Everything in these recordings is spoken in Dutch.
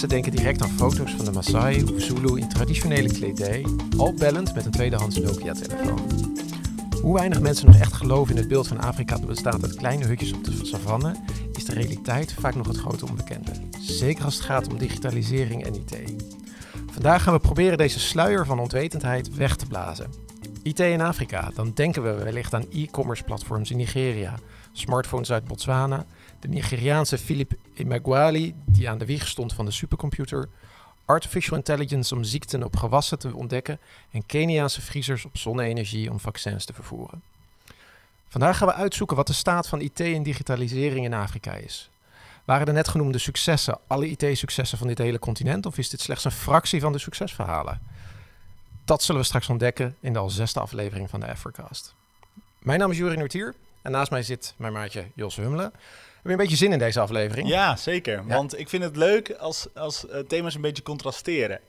mensen denken direct aan foto's van de Maasai of Zulu in traditionele kledij, al bellend met een tweedehands Nokia-telefoon. Hoe weinig mensen nog echt geloven in het beeld van Afrika dat bestaat uit kleine hutjes op de savanne, is de realiteit vaak nog het grote onbekende. Zeker als het gaat om digitalisering en IT. Vandaag gaan we proberen deze sluier van onwetendheid weg te blazen. IT in Afrika, dan denken we wellicht aan e-commerce platforms in Nigeria, smartphones uit Botswana, de Nigeriaanse Philip Emeagwali, die aan de wieg stond van de supercomputer, artificial intelligence om ziekten op gewassen te ontdekken en Keniaanse vriezers op zonne-energie om vaccins te vervoeren. Vandaag gaan we uitzoeken wat de staat van IT en digitalisering in Afrika is. Waren de net genoemde successen alle IT-successen van dit hele continent of is dit slechts een fractie van de succesverhalen? Dat zullen we straks ontdekken in de al zesde aflevering van de Africast. Mijn naam is Jurie Nortier en naast mij zit mijn maatje Jos Hummelen. Heb je een beetje zin in deze aflevering? Ja, zeker. Want ik vind het leuk als, als uh, thema's een beetje contrasteren.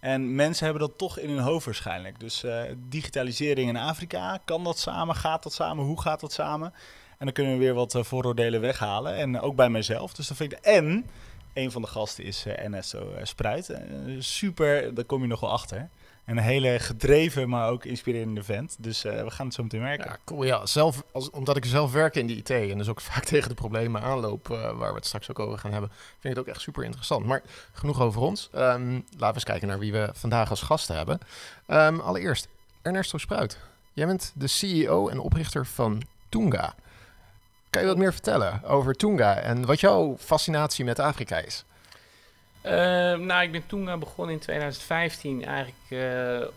En mensen hebben dat toch in hun hoofd waarschijnlijk. Dus uh, digitalisering in Afrika, kan dat samen? Gaat dat samen? Hoe gaat dat samen? En dan kunnen we weer wat uh, vooroordelen weghalen. En ook bij mijzelf. Dus dat vind ik... En een van de gasten is Ernesto Spruit. super, daar kom je nog wel achter. En een hele gedreven, maar ook inspirerende vent. Dus uh, we gaan het zo meteen merken. Ja, cool. Ja, zelf, als, omdat ik zelf werk in de IT en dus ook vaak tegen de problemen aanloop, uh, waar we het straks ook over gaan hebben, vind ik het ook echt super interessant. Maar genoeg over ons. Um, laten we eens kijken naar wie we vandaag als gasten hebben. Um, allereerst, Ernesto Spruit. Jij bent de CEO en oprichter van Tunga. Kan je wat meer vertellen over Tunga en wat jouw fascinatie met Afrika is? Uh, nou, ik ben toen begonnen in 2015. Eigenlijk, uh,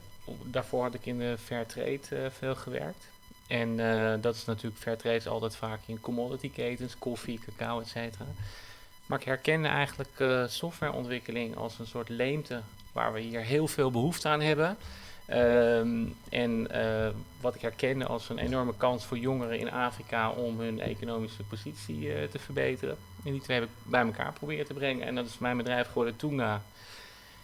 daarvoor had ik in de Fairtrade uh, veel gewerkt. En dat is natuurlijk, Fairtrade is altijd vaak in commodity ketens, koffie, cacao, et cetera. Maar ik herkende eigenlijk softwareontwikkeling als een soort leemte waar we hier heel veel behoefte aan hebben. Um, en wat ik herkende als een enorme kans voor jongeren in Afrika om hun economische positie te verbeteren. En die twee heb ik bij elkaar proberen te brengen. En dat is mijn bedrijf geworden Tuna.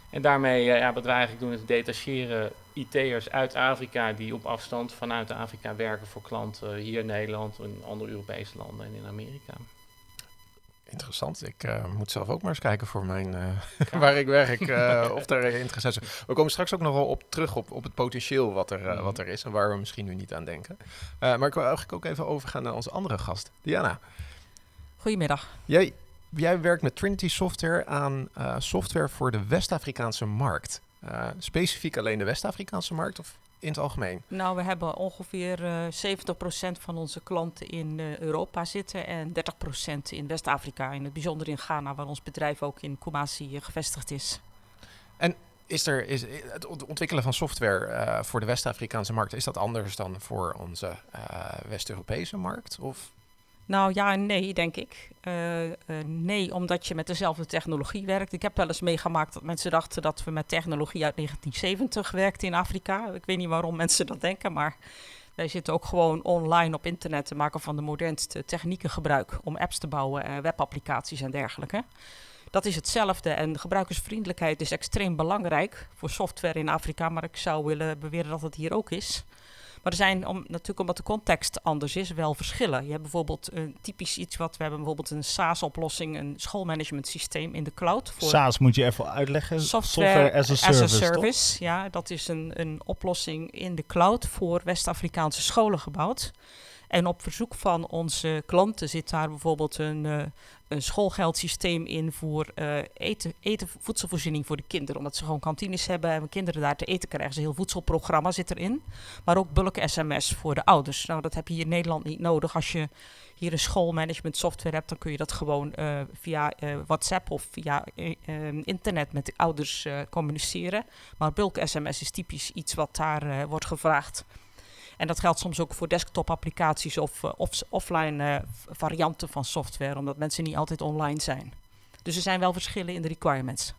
En daarmee, uh, ja, wat wij eigenlijk doen, is detacheren IT'ers uit Afrika die op afstand vanuit Afrika werken voor klanten hier in Nederland, in andere Europese landen en in Amerika. Interessant. Ik uh, moet zelf ook maar eens kijken voor mijn, uh, waar ik werk, of er interesse is. We komen straks ook nog wel op terug op, op het potentieel wat er, mm. wat er is en waar we misschien nu niet aan denken. maar ik wil eigenlijk ook even overgaan naar onze andere gast, Diana. Goedemiddag. Jij, jij werkt met Trinity Software aan uh, software voor de West-Afrikaanse markt. Uh, specifiek alleen de West-Afrikaanse markt of in het algemeen? Nou, we hebben ongeveer uh, 70% van onze klanten in Europa zitten en 30% in West-Afrika. In het bijzonder in Ghana, waar ons bedrijf ook in Kumasi gevestigd is. En is er, is het ontwikkelen van software uh, voor de West-Afrikaanse markt, is dat anders dan voor onze uh, West-Europese markt? Of nou ja en nee, denk ik. Uh, uh, nee, omdat je met dezelfde technologie werkt. Ik heb wel eens meegemaakt dat mensen dachten dat we met technologie uit 1970 werkten in Afrika. Ik weet niet waarom mensen dat denken, maar wij zitten ook gewoon online op internet te maken van de modernste technieken gebruik om apps te bouwen, en webapplicaties en dergelijke. Dat is hetzelfde en gebruikersvriendelijkheid is extreem belangrijk voor software in Afrika, maar ik zou willen beweren dat het hier ook is. Maar er zijn, om, natuurlijk omdat de context anders is, wel verschillen. Je hebt bijvoorbeeld een typisch iets wat we hebben, bijvoorbeeld een SaaS-oplossing, een schoolmanagement systeem in de cloud. Voor SaaS moet je even uitleggen. Software, as a service. As a service ja, dat is een, een oplossing in de cloud voor West-Afrikaanse scholen gebouwd. En op verzoek van onze klanten zit daar bijvoorbeeld een, uh, een schoolgeldsysteem in voor uh, eten, eten, voedselvoorziening voor de kinderen. Omdat ze gewoon kantines hebben en kinderen daar te eten krijgen. Dus een heel voedselprogramma zit erin. Maar ook bulk sms voor de ouders. Nou, dat heb je hier in Nederland niet nodig. Als je hier een schoolmanagement software hebt, dan kun je dat gewoon uh, via WhatsApp of via internet met de ouders communiceren. Maar bulk sms is typisch iets wat daar wordt gevraagd. En dat geldt soms ook voor desktop-applicaties of, of offline uh, varianten van software, omdat mensen niet altijd online zijn. Dus er zijn wel verschillen in de requirements.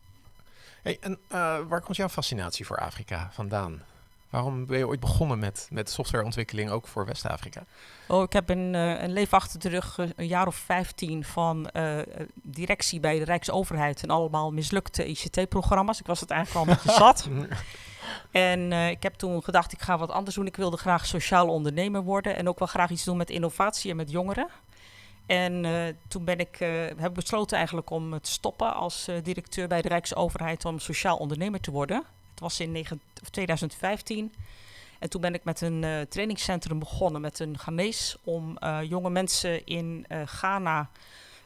Hey, en uh, waar komt jouw fascinatie voor Afrika vandaan? Waarom ben je ooit begonnen met, met softwareontwikkeling ook voor West-Afrika? Oh, ik heb een, een leven achter de rug, een jaar of 15 van uh, directie bij de Rijksoverheid en allemaal mislukte ICT-programma's. Ik was het eigenlijk al beetje zat. En uh, ik heb toen gedacht, ik ga wat anders doen. Ik wilde graag sociaal ondernemer worden en ook wel graag iets doen met innovatie en met jongeren. En toen ben ik, heb ik besloten eigenlijk om te stoppen als directeur bij de Rijksoverheid om sociaal ondernemer te worden. Het was in 2015. En toen ben ik met een uh, trainingscentrum begonnen met een Ghanese om uh, jonge mensen in uh, Ghana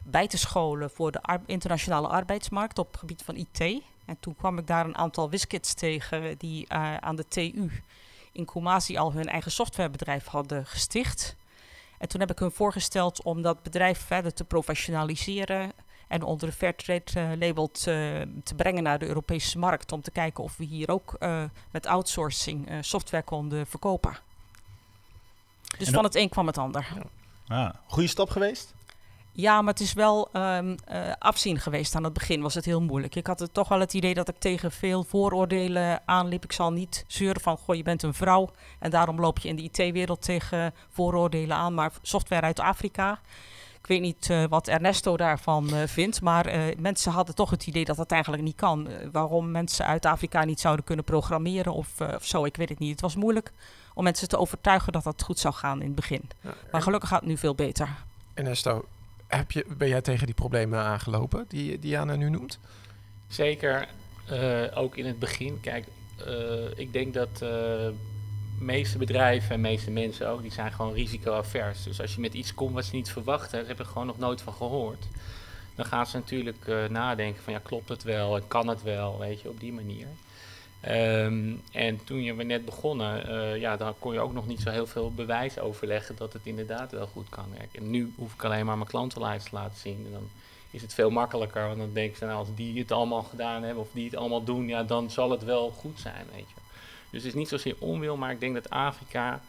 bij te scholen voor de internationale arbeidsmarkt op het gebied van IT. En toen kwam ik daar een aantal wiskids tegen die aan de TU in Kumasi al hun eigen softwarebedrijf hadden gesticht. En toen heb ik hun voorgesteld om dat bedrijf verder te professionaliseren en onder de Fairtrade uh, label te, te, brengen naar de Europese markt. Om te kijken of we hier ook uh, met outsourcing uh, software konden verkopen. Dus van het een kwam het ander. Ja. Ah, goede stap geweest? Ja, maar het is wel um, uh, afzien geweest. Aan het begin was het heel moeilijk. Ik had het toch wel het idee dat ik tegen veel vooroordelen aanliep. Ik zal niet zeuren van, goh, je bent een vrouw en daarom loop je in de IT-wereld tegen vooroordelen aan. Maar software uit Afrika, ik weet niet uh, wat Ernesto daarvan uh, vindt, maar uh, mensen hadden toch het idee dat dat eigenlijk niet kan. waarom mensen uit Afrika niet zouden kunnen programmeren of, of, zo, ik weet het niet. Het was moeilijk om mensen te overtuigen dat dat goed zou gaan in het begin. Ja, maar gelukkig gaat het nu veel beter. Ernesto, heb je, ben jij tegen die problemen aangelopen die, Jana nu noemt? Zeker, ook in het begin. Kijk, ik denk dat meeste bedrijven en meeste mensen ook, die zijn gewoon risicoavers. Dus als je met iets komt wat ze niet verwachten, daar heb ik gewoon nog nooit van gehoord. Dan gaan ze natuurlijk nadenken van ja, klopt het wel en kan het wel, weet je, op die manier. Um, en toen we net begonnen, uh, ja, dan kon je ook nog niet zo heel veel bewijs overleggen dat het inderdaad wel goed kan werken. En nu hoef ik alleen maar mijn klantenlijst te laten zien. En dan is het veel makkelijker, want dan denk ik, nou, als die het allemaal gedaan hebben of die het allemaal doen, ja, dan zal het wel goed zijn, weet je. Dus het is niet zozeer onwil, maar ik denk dat Afrika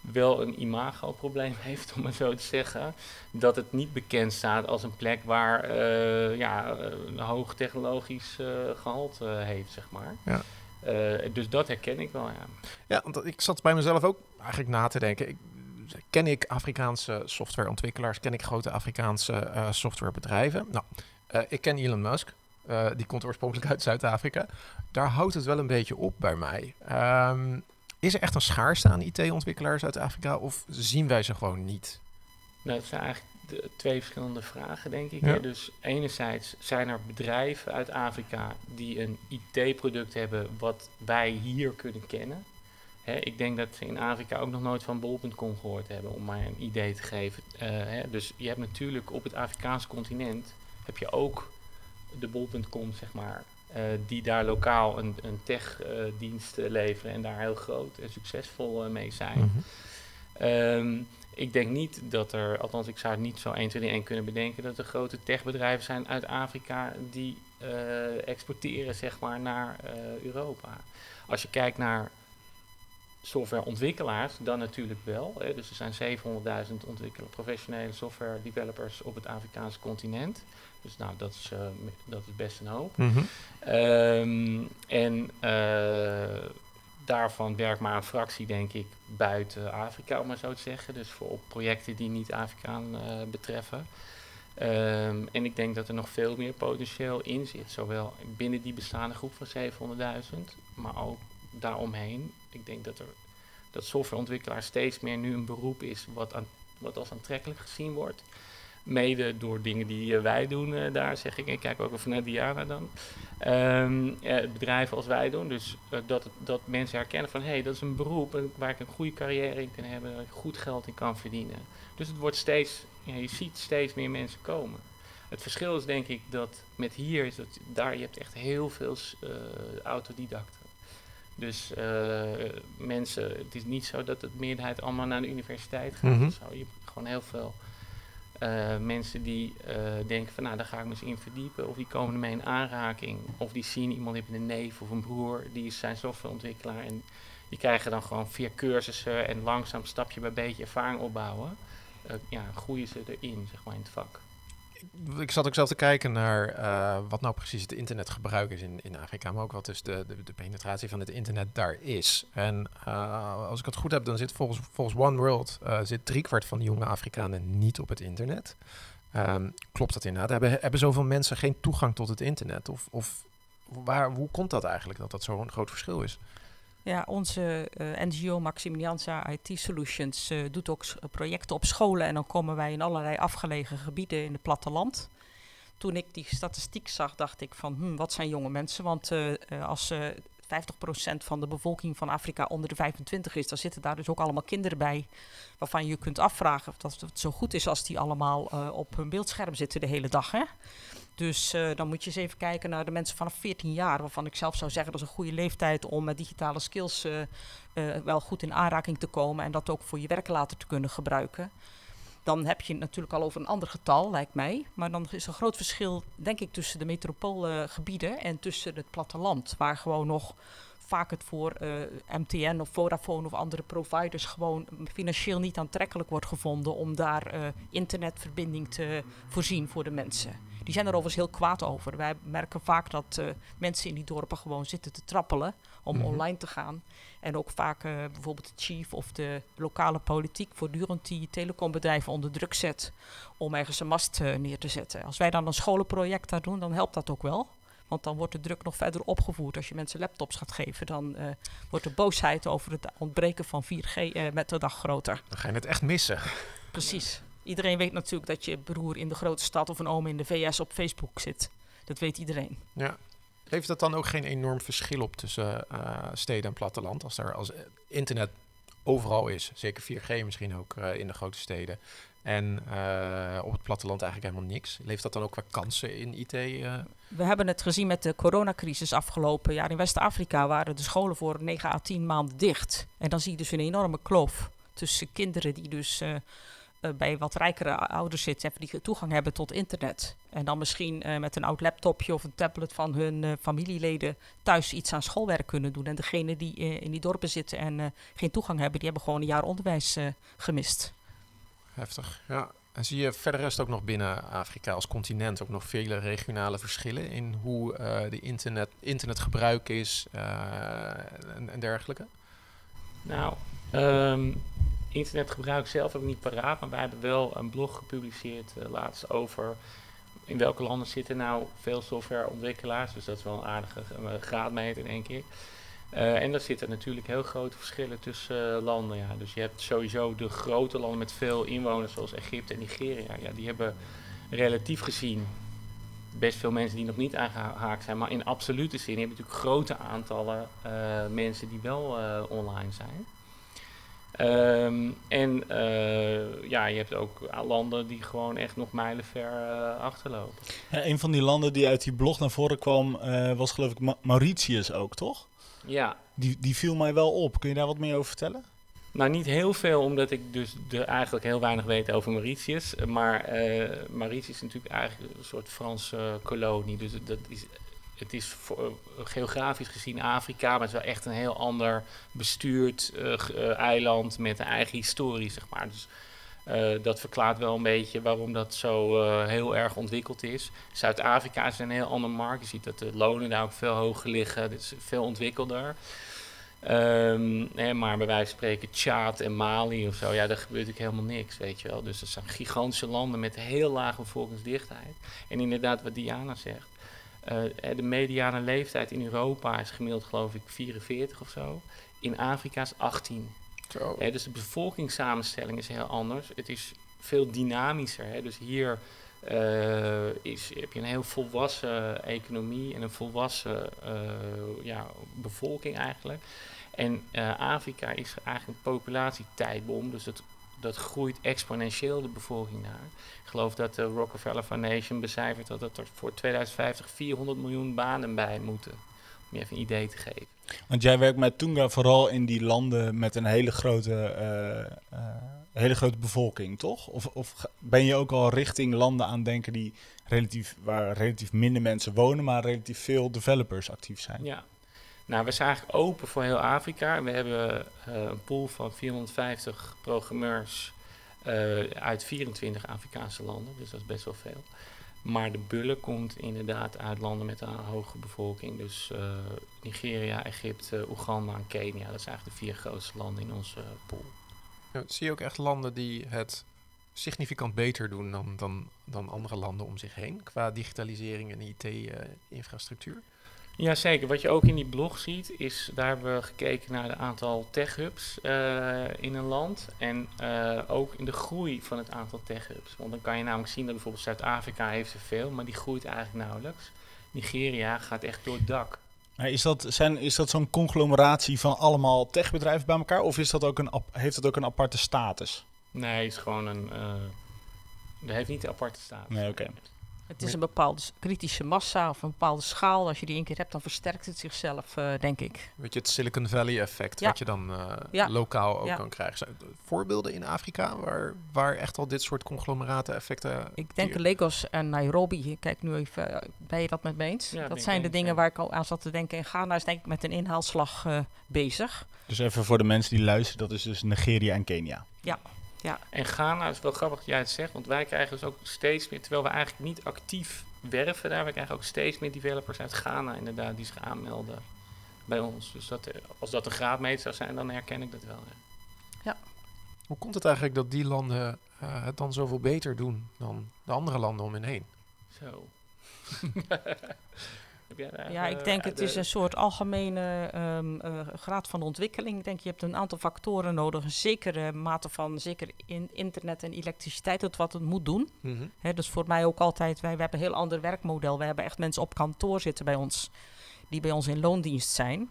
wel een imagoprobleem heeft, om het zo te zeggen. Dat het niet bekend staat als een plek waar uh, ja, een hoog technologisch gehalte heeft, zeg maar. Ja. Uh, dus dat herken ik wel, ja. Ja, want ik zat bij mezelf ook eigenlijk na te denken. Ik, ken ik Afrikaanse softwareontwikkelaars? Ken ik grote Afrikaanse softwarebedrijven? Nou, ik ken Elon Musk. Uh, die komt oorspronkelijk uit Zuid-Afrika. Daar houdt het wel een beetje op bij mij. Um, is er echt een schaarste aan IT-ontwikkelaars uit Afrika of zien wij ze gewoon niet? Nou, dat zijn eigenlijk de twee verschillende vragen, denk ik. Ja. Dus enerzijds zijn er bedrijven uit Afrika die een IT-product hebben wat wij hier kunnen kennen. Hè, ik denk dat ze in Afrika ook nog nooit van bol.com gehoord hebben, om maar een idee te geven. Uh, hè, dus je hebt natuurlijk op het Afrikaanse continent heb je ook de bol.com, zeg maar, uh, die daar lokaal een, een tech-dienst uh, leveren en daar heel groot en succesvol mee zijn. Mm -hmm. um, ik denk niet dat er, althans ik zou het niet zo 1, 2, 3, 1 kunnen bedenken, dat er grote techbedrijven zijn uit Afrika die exporteren zeg maar, naar Europa. Als je kijkt naar softwareontwikkelaars, dan natuurlijk wel. Hè. Dus er zijn 700.000 ontwikkelen professionele software developers op het Afrikaanse continent. Dus nou, dat is, uh, dat is best een hoop. Mm -hmm. um, en daarvan werkt maar een fractie, denk ik, buiten Afrika, om maar zo te zeggen. Dus voor op projecten die niet Afrikaan uh, betreffen. Um, en ik denk dat er nog veel meer potentieel in zit. Zowel binnen die bestaande groep van 700.000, maar ook daaromheen. Ik denk dat er dat softwareontwikkelaar steeds meer nu een beroep is wat, wat als aantrekkelijk gezien wordt. Mede door dingen die uh, wij doen uh, daar, zeg ik. Ik kijk ook even naar Diana dan. Um, uh, bedrijven als wij doen. Dus dat, dat mensen herkennen van... hé, hey, dat is een beroep waar ik een goede carrière in kan hebben... waar ik goed geld in kan verdienen. Dus het wordt steeds... Ja, je ziet steeds meer mensen komen. Het verschil is denk ik dat met hier... is dat daar je hebt echt heel veel autodidacten. Dus mensen... Het is niet zo dat het meerderheid allemaal naar de universiteit gaat mm -hmm. of zo. Je hebt gewoon heel veel... Uh, mensen die uh, denken van nou, daar ga ik me eens in verdiepen. Of die komen ermee in aanraking. Of die zien iemand heeft een neef of een broer, die is zijn softwareontwikkelaar. En die krijgen dan gewoon via cursussen en langzaam stapje bij beetje ervaring opbouwen. Uh, ja, groeien ze erin, zeg maar, in het vak ik zat ook zelf te kijken naar uh, wat nou precies het internetgebruik is in, in Afrika, maar ook wat dus de, de, penetratie van het internet daar is. En uh, als ik het goed heb, dan zit volgens, volgens One World uh, zit driekwart van de jonge Afrikanen niet op het internet. Um, klopt dat inderdaad? Hebben, hebben zoveel mensen geen toegang tot het internet? Of, of waar, hoe komt dat eigenlijk dat dat zo'n groot verschil is? Ja, onze uh, NGO Maximilianza IT Solutions uh, doet ook projecten op scholen en dan komen wij in allerlei afgelegen gebieden in het platteland. Toen ik die statistiek zag, dacht ik van, hm, wat zijn jonge mensen? Want als 50% van de bevolking van Afrika onder de 25 is, dan zitten daar dus ook allemaal kinderen bij. Waarvan je kunt afvragen of dat het zo goed is als die allemaal op hun beeldscherm zitten de hele dag. Hè? Dus uh, dan moet je eens even kijken naar de mensen vanaf 14 jaar, waarvan ik zelf zou zeggen dat is een goede leeftijd om met digitale skills uh, wel goed in aanraking te komen en dat ook voor je werk later te kunnen gebruiken dan heb je het natuurlijk al over een ander getal, lijkt mij. Maar dan is er een groot verschil, denk ik, tussen de metropoolgebieden en tussen het platteland. Waar gewoon nog vaak het voor MTN of Vodafone of andere providers gewoon financieel niet aantrekkelijk wordt gevonden om daar internetverbinding te voorzien voor de mensen. Die zijn er overigens heel kwaad over. Wij merken vaak dat uh, mensen in die dorpen gewoon zitten te trappelen om Mhm. online te gaan. En ook vaak uh, bijvoorbeeld de chief of de lokale politiek voortdurend die telecombedrijven onder druk zet om ergens een mast uh, neer te zetten. Als wij dan een scholenproject daar doen, dan helpt dat ook wel. Want dan wordt de druk nog verder opgevoerd. Als je mensen laptops gaat geven, dan uh, wordt de boosheid over het ontbreken van 4G met de dag groter. Dan ga je het echt missen. Precies. Iedereen weet natuurlijk dat je broer in de grote stad of een oom in de VS op Facebook zit. Dat weet iedereen. Ja. Heeft dat dan ook geen enorm verschil op tussen uh, steden en platteland? Als er als internet overal is, zeker 4G misschien ook uh, in de grote steden. En uh, op het platteland eigenlijk helemaal niks. Leeft dat dan ook qua kansen in IT? We hebben het gezien met de coronacrisis afgelopen jaar. In West-Afrika waren de scholen voor 9 à 10 maanden dicht. En dan zie je dus een enorme kloof tussen kinderen die dus uh, bij wat rijkere ouders zitten en die toegang hebben tot internet. En dan misschien uh, met een oud laptopje of een tablet van hun uh, familieleden thuis iets aan schoolwerk kunnen doen. En degenen die uh, in die dorpen zitten en geen toegang hebben, die hebben gewoon een jaar onderwijs gemist. Heftig, ja. En zie je verder rest ook nog binnen Afrika als continent ook nog vele regionale verschillen in hoe de internet, internetgebruik is en, en dergelijke? Nou, um, internetgebruik zelf ik niet paraat, maar wij hebben wel een blog gepubliceerd uh, laatst over in welke landen zitten nou veel softwareontwikkelaars. Dus dat is wel een aardige uh, graadmeter, denk ik. Uh, en daar zitten natuurlijk heel grote verschillen tussen landen. Ja. Dus je hebt sowieso de grote landen met veel inwoners, zoals Egypte en Nigeria. Ja, die hebben relatief gezien best veel mensen die nog niet aangehaakt zijn. Maar in absolute zin heb je natuurlijk grote aantallen mensen die wel online zijn. Um, en uh, ja, je hebt ook landen die gewoon echt nog mijlenver uh, achterlopen. Ja, een van die landen die uit die blog naar voren kwam, uh, was geloof ik Ma Mauritius ook, toch? Ja. Die, die viel mij wel op. Kun je daar wat meer over vertellen? Nou, niet heel veel, omdat ik dus de, eigenlijk heel weinig weet over Mauritius. Maar Mauritius is natuurlijk eigenlijk een soort Franse kolonie. Dus dat is het is uh, geografisch gezien Afrika, maar het is wel echt een heel ander bestuurd uh, uh, eiland met een eigen historie, zeg maar. Dus dat verklaart wel een beetje waarom dat zo heel erg ontwikkeld is. Zuid-Afrika is een heel ander markt. Je ziet dat de lonen daar ook veel hoger liggen. Het is veel ontwikkelder. Um, hè, maar bij wijze van spreken Tjaad en Mali of zo, ja, daar gebeurt natuurlijk helemaal niks, weet je wel. Dus dat zijn gigantische landen met heel lage bevolkingsdichtheid. En inderdaad, wat Diana zegt, de mediane leeftijd in Europa is gemiddeld geloof ik 44 of zo. In Afrika is 18. Zo. Hè, dus de bevolkingssamenstelling is heel anders. Het is veel dynamischer. Hè. Dus hier uh, is, heb je een heel volwassen economie en een volwassen uh, ja, bevolking eigenlijk. En Afrika is eigenlijk een populatietijdbom. Dus dat dat groeit exponentieel de bevolking daar. Ik geloof dat de Rockefeller Foundation becijfert dat, dat er voor 2050 400 miljoen banen bij moeten. Om je even een idee te geven. Want jij werkt met Tunga vooral in die landen met een hele grote, uh, uh, hele grote bevolking, toch? Of, of ben je ook al richting landen aan denken die relatief, waar relatief minder mensen wonen, maar relatief veel developers actief zijn? Ja, nou, we zijn eigenlijk open voor heel Afrika. We hebben uh, een pool van 450 programmeurs uh, uit 24 Afrikaanse landen, dus dat is best wel veel. Maar de bulle komt inderdaad uit landen met een hoge bevolking. Dus uh, Nigeria, Egypte, Oeganda en Kenia. Dat zijn eigenlijk de vier grootste landen in onze pool. Zie je ook echt landen die het significant beter doen dan, dan, dan andere landen om zich heen qua digitalisering en IT-infrastructuur? Zeker. Wat je ook in die blog ziet, is daar hebben we gekeken naar de aantal tech-hubs uh, in een land. En uh, ook in de groei van het aantal tech-hubs. Want dan kan je namelijk zien dat bijvoorbeeld Zuid-Afrika heeft er veel, maar die groeit eigenlijk nauwelijks. Nigeria gaat echt door het dak. Is dat, zijn, is dat zo'n conglomeratie van allemaal techbedrijven bij elkaar? Of is dat ook een, heeft dat ook een aparte status? Nee, het is gewoon een. Uh, dat heeft niet een aparte status. Nee, oké. Het is een bepaalde kritische massa of een bepaalde schaal. Als je die één keer hebt, dan versterkt het zichzelf, uh, denk ik. Weet je, het Silicon Valley effect, wat je dan uh, ja. lokaal ook ja. kan krijgen. Zijn voorbeelden in Afrika waar, waar echt al dit soort conglomeraten effecten... Ik denk hier... Lagos en Nairobi. Kijk nu even, ben je dat met me eens? Ja, dat zijn de dingen waar ik al aan zat te denken. In Ghana is denk ik met een inhaalslag uh, bezig. Dus even voor de mensen die luisteren, dat is dus Nigeria en Kenia. Ja. Ja. En Ghana is wel grappig dat jij het zegt, want wij krijgen dus ook steeds meer, terwijl we eigenlijk niet actief werven daar, we krijgen ook steeds meer developers uit Ghana inderdaad die zich aanmelden bij ons. Dus dat, als dat een graadmeter zou zijn, dan herken ik dat wel. Ja. ja. Hoe komt het eigenlijk dat die landen uh, het dan zoveel beter doen dan de andere landen om hen heen? Zo. ja, ik denk het is een soort algemene um, uh, graad van ontwikkeling. Ik denk je hebt een aantal factoren nodig. Een zekere mate van zeker in internet en elektriciteit, dat wat het moet doen. Mm -hmm. He, dus voor mij ook altijd, wij, wij hebben een heel ander werkmodel. We hebben echt mensen op kantoor zitten bij ons, die bij ons in loondienst zijn.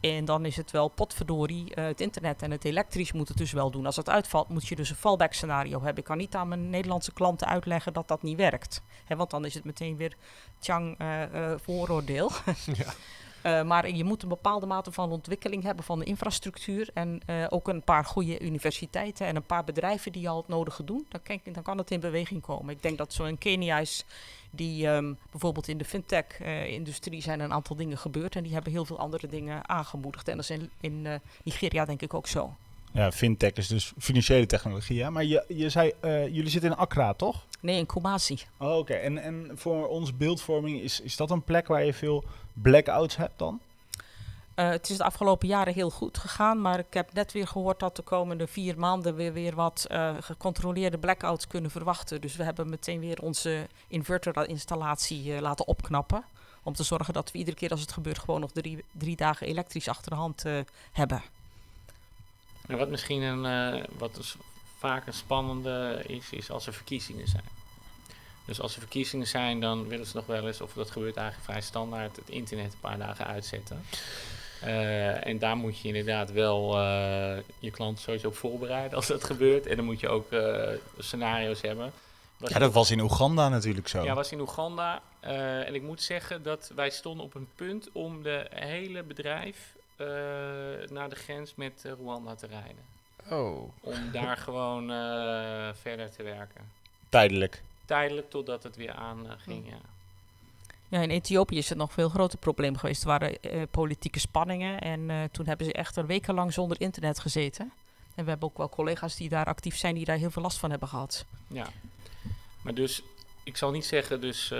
En dan is het wel potverdorie, uh, het internet en het elektrisch moet het dus wel doen. Als het uitvalt, moet je dus een fallback scenario hebben. Ik kan niet aan mijn Nederlandse klanten uitleggen dat dat niet werkt. He, want dan is het meteen weer tjang uh, uh, vooroordeel. ja. Uh, maar je moet een bepaalde mate van ontwikkeling hebben van de infrastructuur. En uh, ook een paar goede universiteiten en een paar bedrijven die al het nodige doen. Dan, kan, dan kan het in beweging komen. Ik denk dat zo in Kenia is die um, bijvoorbeeld in de fintech-industrie uh, zijn een aantal dingen gebeurd. En die hebben heel veel andere dingen aangemoedigd. En dat is in, in Nigeria denk ik ook zo. Ja, fintech is dus financiële technologie. Hè? Maar je, je zei, uh, jullie zitten in Accra, toch? Nee, in Kumasi. Oh, Oké, okay. en, en voor onze beeldvorming, is, is dat een plek waar je veel blackouts hebt dan? Uh, het is de afgelopen jaren heel goed gegaan, maar ik heb net weer gehoord dat de komende vier maanden weer, weer wat uh, gecontroleerde blackouts kunnen verwachten. Dus we hebben meteen weer onze inverterinstallatie uh, laten opknappen. Om te zorgen dat we iedere keer als het gebeurt gewoon nog drie, drie dagen elektrisch achter de hand hebben. En wat misschien een, uh, wat dus vaak een spannende is, is als er verkiezingen zijn. Dus als er verkiezingen zijn, dan willen ze nog wel eens, of dat gebeurt eigenlijk vrij standaard, het internet een paar dagen uitzetten. Uh, en daar moet je inderdaad wel uh, je klant sowieso op voorbereiden als dat gebeurt. En dan moet je ook uh, scenario's hebben. Was ja, dat was in Oeganda natuurlijk zo. Ja, was in Oeganda. en ik moet zeggen dat wij stonden op een punt om de hele bedrijf uh, naar de grens met Rwanda te rijden. Oh. Om daar gewoon uh, verder te werken. Tijdelijk? Tijdelijk, totdat het weer aan ging, ja. Ja, in Ethiopië is het nog een veel groter probleem geweest. Er waren politieke spanningen en toen hebben ze echt er wekenlang zonder internet gezeten. En we hebben ook wel collega's die daar actief zijn, die daar heel veel last van hebben gehad. Ja, maar dus, ik zal niet zeggen dus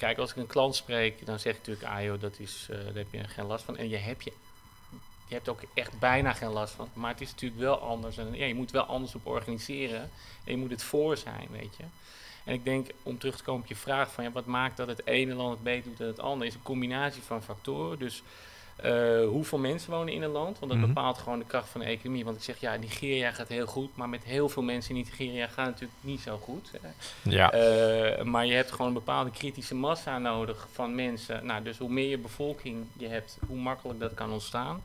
Kijk, als ik een klant spreek, dan zeg ik natuurlijk, ah joh, dat is, uh, daar heb je geen last van. En je hebt, je, je hebt ook echt bijna geen last van. Maar het is natuurlijk wel anders. En ja, je moet wel anders op organiseren. En je moet het voor zijn, weet je. En ik denk, om terug te komen op je vraag van ja, wat maakt dat het ene land het beter doet dan het andere, is een combinatie van factoren. Dus uh, hoeveel mensen wonen in een land, want dat Mhm. bepaalt gewoon de kracht van de economie. Want ik zeg, ja, Nigeria gaat heel goed, maar met heel veel mensen in Nigeria gaat het natuurlijk niet zo goed. Hè. Ja. Uh, maar je hebt gewoon een bepaalde kritische massa nodig van mensen. Nou, dus hoe meer je bevolking je hebt, hoe makkelijk dat kan ontstaan.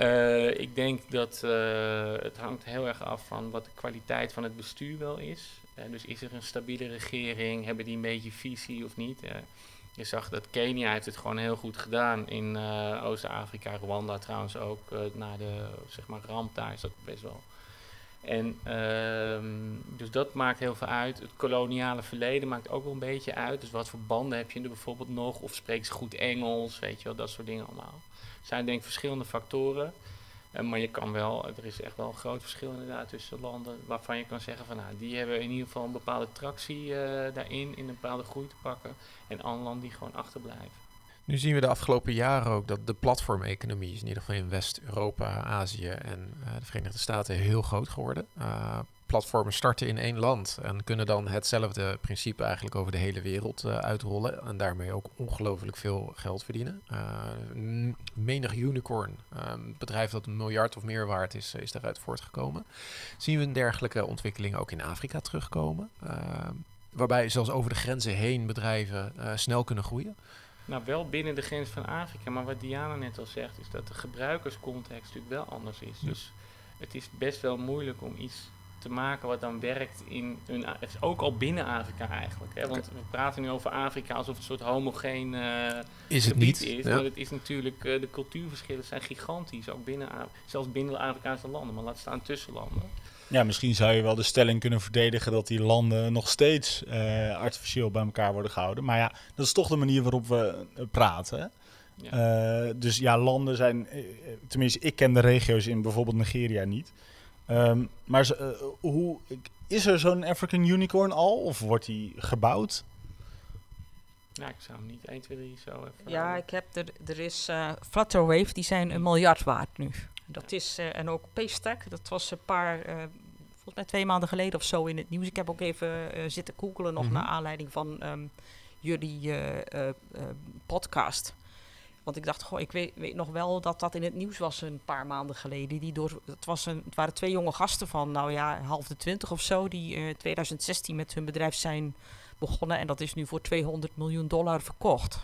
Uh, ik denk dat uh, het hangt heel erg af van wat de kwaliteit van het bestuur wel is. Uh, dus is er een stabiele regering? Hebben die een beetje visie of niet? je zag dat Kenia heeft het gewoon heel goed gedaan in Oost-Afrika, Rwanda trouwens ook. na de zeg maar, ramp daar is dat best wel en uh, dus dat maakt heel veel uit. Het koloniale verleden maakt ook wel een beetje uit. Dus wat voor banden heb je er bijvoorbeeld nog? Of spreekt ze goed Engels? Weet je wel, dat soort dingen allemaal. Zijn denk ik verschillende factoren. Uh, maar je kan wel, er is echt wel een groot verschil inderdaad tussen landen waarvan je kan zeggen van nou, die hebben in ieder geval een bepaalde tractie uh, daarin, in een bepaalde groei te pakken. En andere landen die gewoon achterblijven. Nu zien we de afgelopen jaren ook dat de platformeconomie is in ieder geval in West-Europa, Azië en uh, de Verenigde Staten heel groot geworden. Platformen starten in één land en kunnen dan hetzelfde principe eigenlijk over de hele wereld uh, uitrollen en daarmee ook ongelooflijk veel geld verdienen. Uh, menig unicorn, um, bedrijf dat een miljard of meer waard is, is daaruit voortgekomen. Zien we een dergelijke ontwikkeling ook in Afrika terugkomen, uh, waarbij zelfs over de grenzen heen bedrijven snel kunnen groeien? Nou, wel binnen de grens van Afrika, maar wat Diana net al zegt, is dat de gebruikerscontext natuurlijk wel anders is. Dus het is best wel moeilijk om iets te maken wat dan werkt in een, ook al binnen Afrika eigenlijk. Hè? Want we praten nu over Afrika alsof het een soort homogeen uh, is het niet, is. Maar het is natuurlijk, uh, de cultuurverschillen zijn gigantisch, ook binnen, zelfs binnen de Afrikaanse landen, maar laat staan tussen landen. Ja, misschien zou je wel de stelling kunnen verdedigen dat die landen nog steeds uh, artificieel bij elkaar worden gehouden. Maar ja, dat is toch de manier waarop we praten. Ja. Uh, dus ja, landen zijn, tenminste, ik ken de regio's in bijvoorbeeld Nigeria niet. Um, maar uh, hoe, is er zo'n African Unicorn al of wordt die gebouwd? Nou, ik zou hem niet 1, 2, 3 zo even... Ja, ik heb er, er is uh, Flutterwave, die zijn een miljard waard nu. Dat is, uh, en ook Paystack, dat was een paar, uh, volgens mij twee maanden geleden of zo in het nieuws. Ik heb ook even uh, zitten googelen nog mm -hmm. naar aanleiding van um, jullie podcast. Want ik dacht, goh, ik weet, weet, nog wel dat dat in het nieuws was een paar maanden geleden. Die door, het, was een, het waren twee jonge gasten van, nou ja, half de twintig of zo, die in 2016 met hun bedrijf zijn begonnen. En dat is nu voor 200 miljoen dollar verkocht.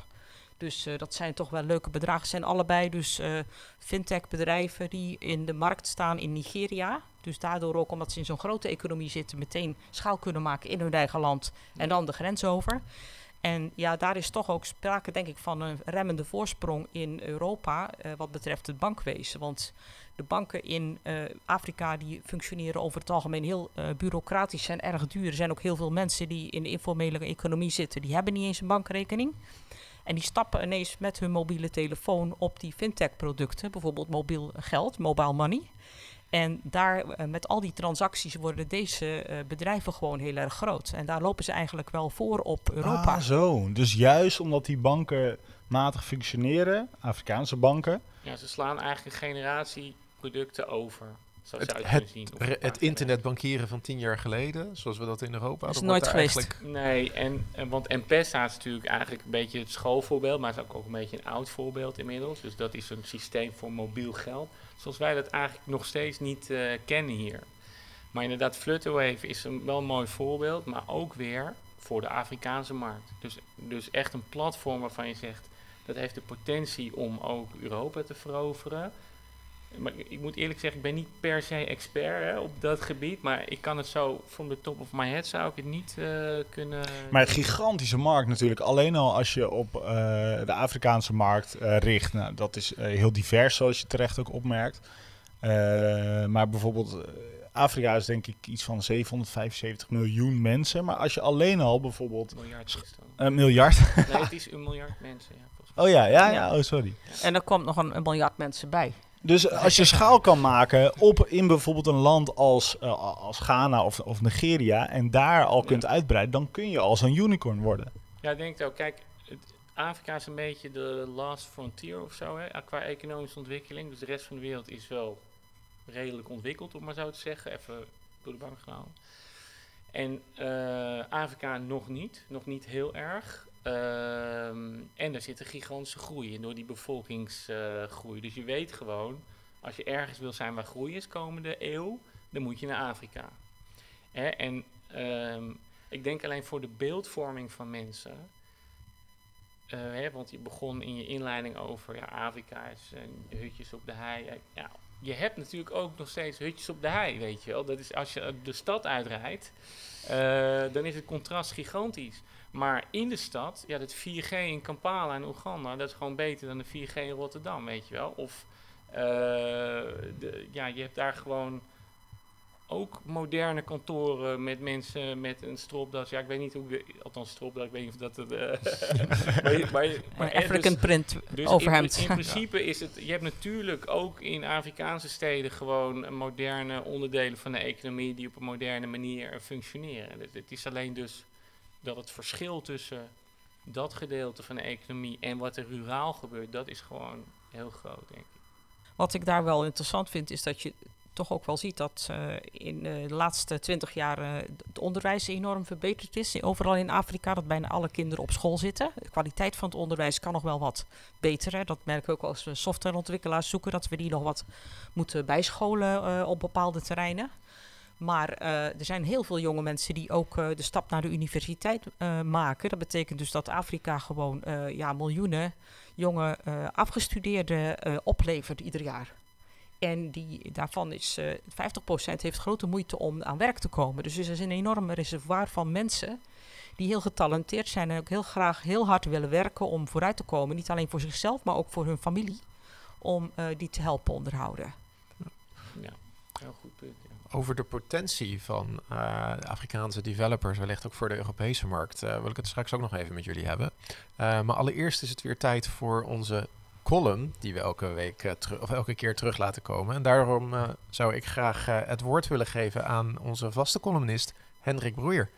Dus uh, dat zijn toch wel leuke bedragen. Het zijn allebei dus uh, fintech bedrijven die in de markt staan in Nigeria. Dus daardoor ook omdat ze in zo'n grote economie zitten, meteen schaal kunnen maken in hun eigen land en dan de grens over. En ja, daar is toch ook sprake, denk ik, van een remmende voorsprong in Europa uh, wat betreft het bankwezen. Want de banken in uh, Afrika die functioneren over het algemeen heel uh, bureaucratisch en erg duur. Er zijn ook heel veel mensen die in de informele economie zitten, die hebben niet eens een bankrekening. En die stappen ineens met hun mobiele telefoon op die fintech-producten, bijvoorbeeld mobiel geld, mobile money. En daar, uh, met al die transacties, worden deze uh, bedrijven gewoon heel erg groot. En daar lopen ze eigenlijk wel voor op Europa. Ah, zo. Dus juist omdat die banken matig functioneren, Afrikaanse banken. Ja, ze slaan eigenlijk een generatie producten over. Zo het, zou je het, zien. het, het internetbankieren van tien jaar geleden, zoals we dat in Europa is hadden. nooit geweest. Eigenlijk... Nee, en, en, want M-Pesa is natuurlijk eigenlijk een beetje het schoolvoorbeeld, maar is ook, ook een beetje een oud voorbeeld inmiddels. Dus dat is een systeem voor mobiel geld, zoals wij dat eigenlijk nog steeds niet uh, kennen hier. Maar inderdaad, Flutterwave is een wel een mooi voorbeeld, maar ook weer voor de Afrikaanse markt. Dus, dus echt een platform waarvan je zegt, dat heeft de potentie om ook Europa te veroveren. Maar ik moet eerlijk zeggen, ik ben niet per se expert hè, op dat gebied. Maar ik kan het zo, from the top of my head zou ik het niet uh, kunnen... Maar een gigantische markt natuurlijk. Alleen al als je op uh, de Afrikaanse markt uh, richt. Nou, dat is heel divers, zoals je terecht ook opmerkt. maar bijvoorbeeld, Afrika is denk ik iets van 775 miljoen mensen. Maar als je alleen al bijvoorbeeld... Miljard is Een miljard? Nee, het is een miljard mensen, ja. Oh ja, ja, ja, oh sorry. En er komt nog een, een miljard mensen bij. Dus als je schaal kan maken op in bijvoorbeeld een land als, uh, als Ghana of, of Nigeria en daar al ja. kunt uitbreiden, dan kun je als een unicorn worden. Ja, ik denk ook. Kijk, het, Afrika is een beetje de last frontier of zo, hè, qua economische ontwikkeling. Dus de rest van de wereld is wel redelijk ontwikkeld, om maar zo te zeggen. Even door de bank genomen. En uh, Afrika nog niet, nog niet heel erg. Um, en er zit een gigantische groei in door die bevolkingsgroei. Dus je weet gewoon, als je ergens wil zijn waar groei is komende eeuw, dan moet je naar Afrika. Hè? En um, ik denk alleen voor de beeldvorming van mensen. Uh, hè, want je begon in je inleiding over ja, Afrika is uh, hutjes op de hei. Ja, je hebt natuurlijk ook nog steeds hutjes op de hei, weet je wel. Dat is als je de stad uitrijdt, dan is het contrast gigantisch. Maar in de stad, ja, dat 4G in Kampala en Oeganda, dat is gewoon beter dan de 4G in Rotterdam, weet je wel. Of uh, de, ja, je hebt daar gewoon ook moderne kantoren met mensen met een stropdas. Ja, ik weet niet hoe, althans stropdas, ik weet niet of dat het... Uh, maar, maar, maar African dus, print dus overhemd. In, in principe is het, je hebt natuurlijk ook in Afrikaanse steden gewoon moderne onderdelen van de economie die op een moderne manier functioneren. Het, het is alleen dus dat het verschil tussen dat gedeelte van de economie en wat er ruraal gebeurt, dat is gewoon heel groot, denk ik. Wat ik daar wel interessant vind, is dat je toch ook wel ziet dat uh, in de laatste twintig jaar uh, het onderwijs enorm verbeterd is. Overal in Afrika dat bijna alle kinderen op school zitten. De kwaliteit van het onderwijs kan nog wel wat beter. Hè. Dat merken we ook als we softwareontwikkelaars zoeken, dat we die nog wat moeten bijscholen op bepaalde terreinen. Maar er zijn heel veel jonge mensen die ook de stap naar de universiteit maken. Dat betekent dus dat Afrika gewoon ja, miljoenen jonge afgestudeerden oplevert ieder jaar. En die, daarvan is uh, 50% heeft grote moeite om aan werk te komen. Dus er is een enorm reservoir van mensen die heel getalenteerd zijn en ook heel graag heel hard willen werken om vooruit te komen. Niet alleen voor zichzelf, maar ook voor hun familie. Om die te helpen onderhouden. Ja, heel goed punt. Over de potentie van uh, Afrikaanse developers, wellicht ook voor de Europese markt, uh, wil ik het straks ook nog even met jullie hebben. maar allereerst is het weer tijd voor onze column die we elke week of elke keer terug laten komen. En daarom zou ik graag het woord willen geven aan onze vaste columnist Hendrik Broeier.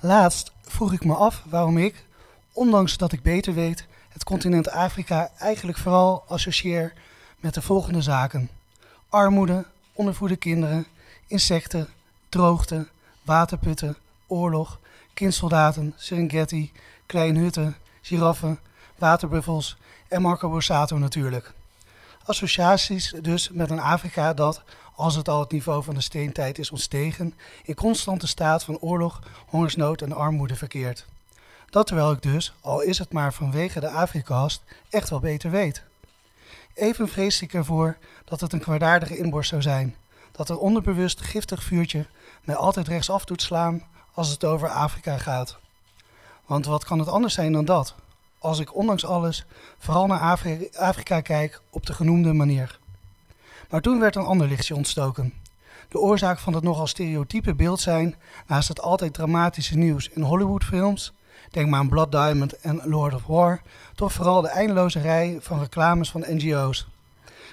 Laatst vroeg ik me af waarom ik, ondanks dat ik beter weet, het continent Afrika eigenlijk vooral associeer met de volgende zaken: armoede, ondervoede kinderen, insecten, droogte, waterputten, oorlog, kindsoldaten, Serengeti, kleine hutten, giraffen, waterbuffels en Marco Borsato natuurlijk. Associaties dus met een Afrika dat, als het al het niveau van de steentijd is ontstegen, in constante staat van oorlog, hongersnood en armoede verkeert. Dat terwijl ik dus, al is het maar vanwege de Afrikast, echt wel beter weet. Even vrees ik ervoor dat het een kwaadaardige inborst zou zijn, dat een onderbewust giftig vuurtje mij altijd rechtsaf doet slaan als het over Afrika gaat. Want wat kan het anders zijn dan dat? als ik ondanks alles vooral naar Afrika, Afrika kijk op de genoemde manier. Maar toen werd een ander lichtje ontstoken. De oorzaak van het nogal stereotype beeld zijn, naast het altijd dramatische nieuws in Hollywoodfilms, denk maar aan Blood Diamond en Lord of War, toch vooral de eindeloze rij van reclames van NGO's.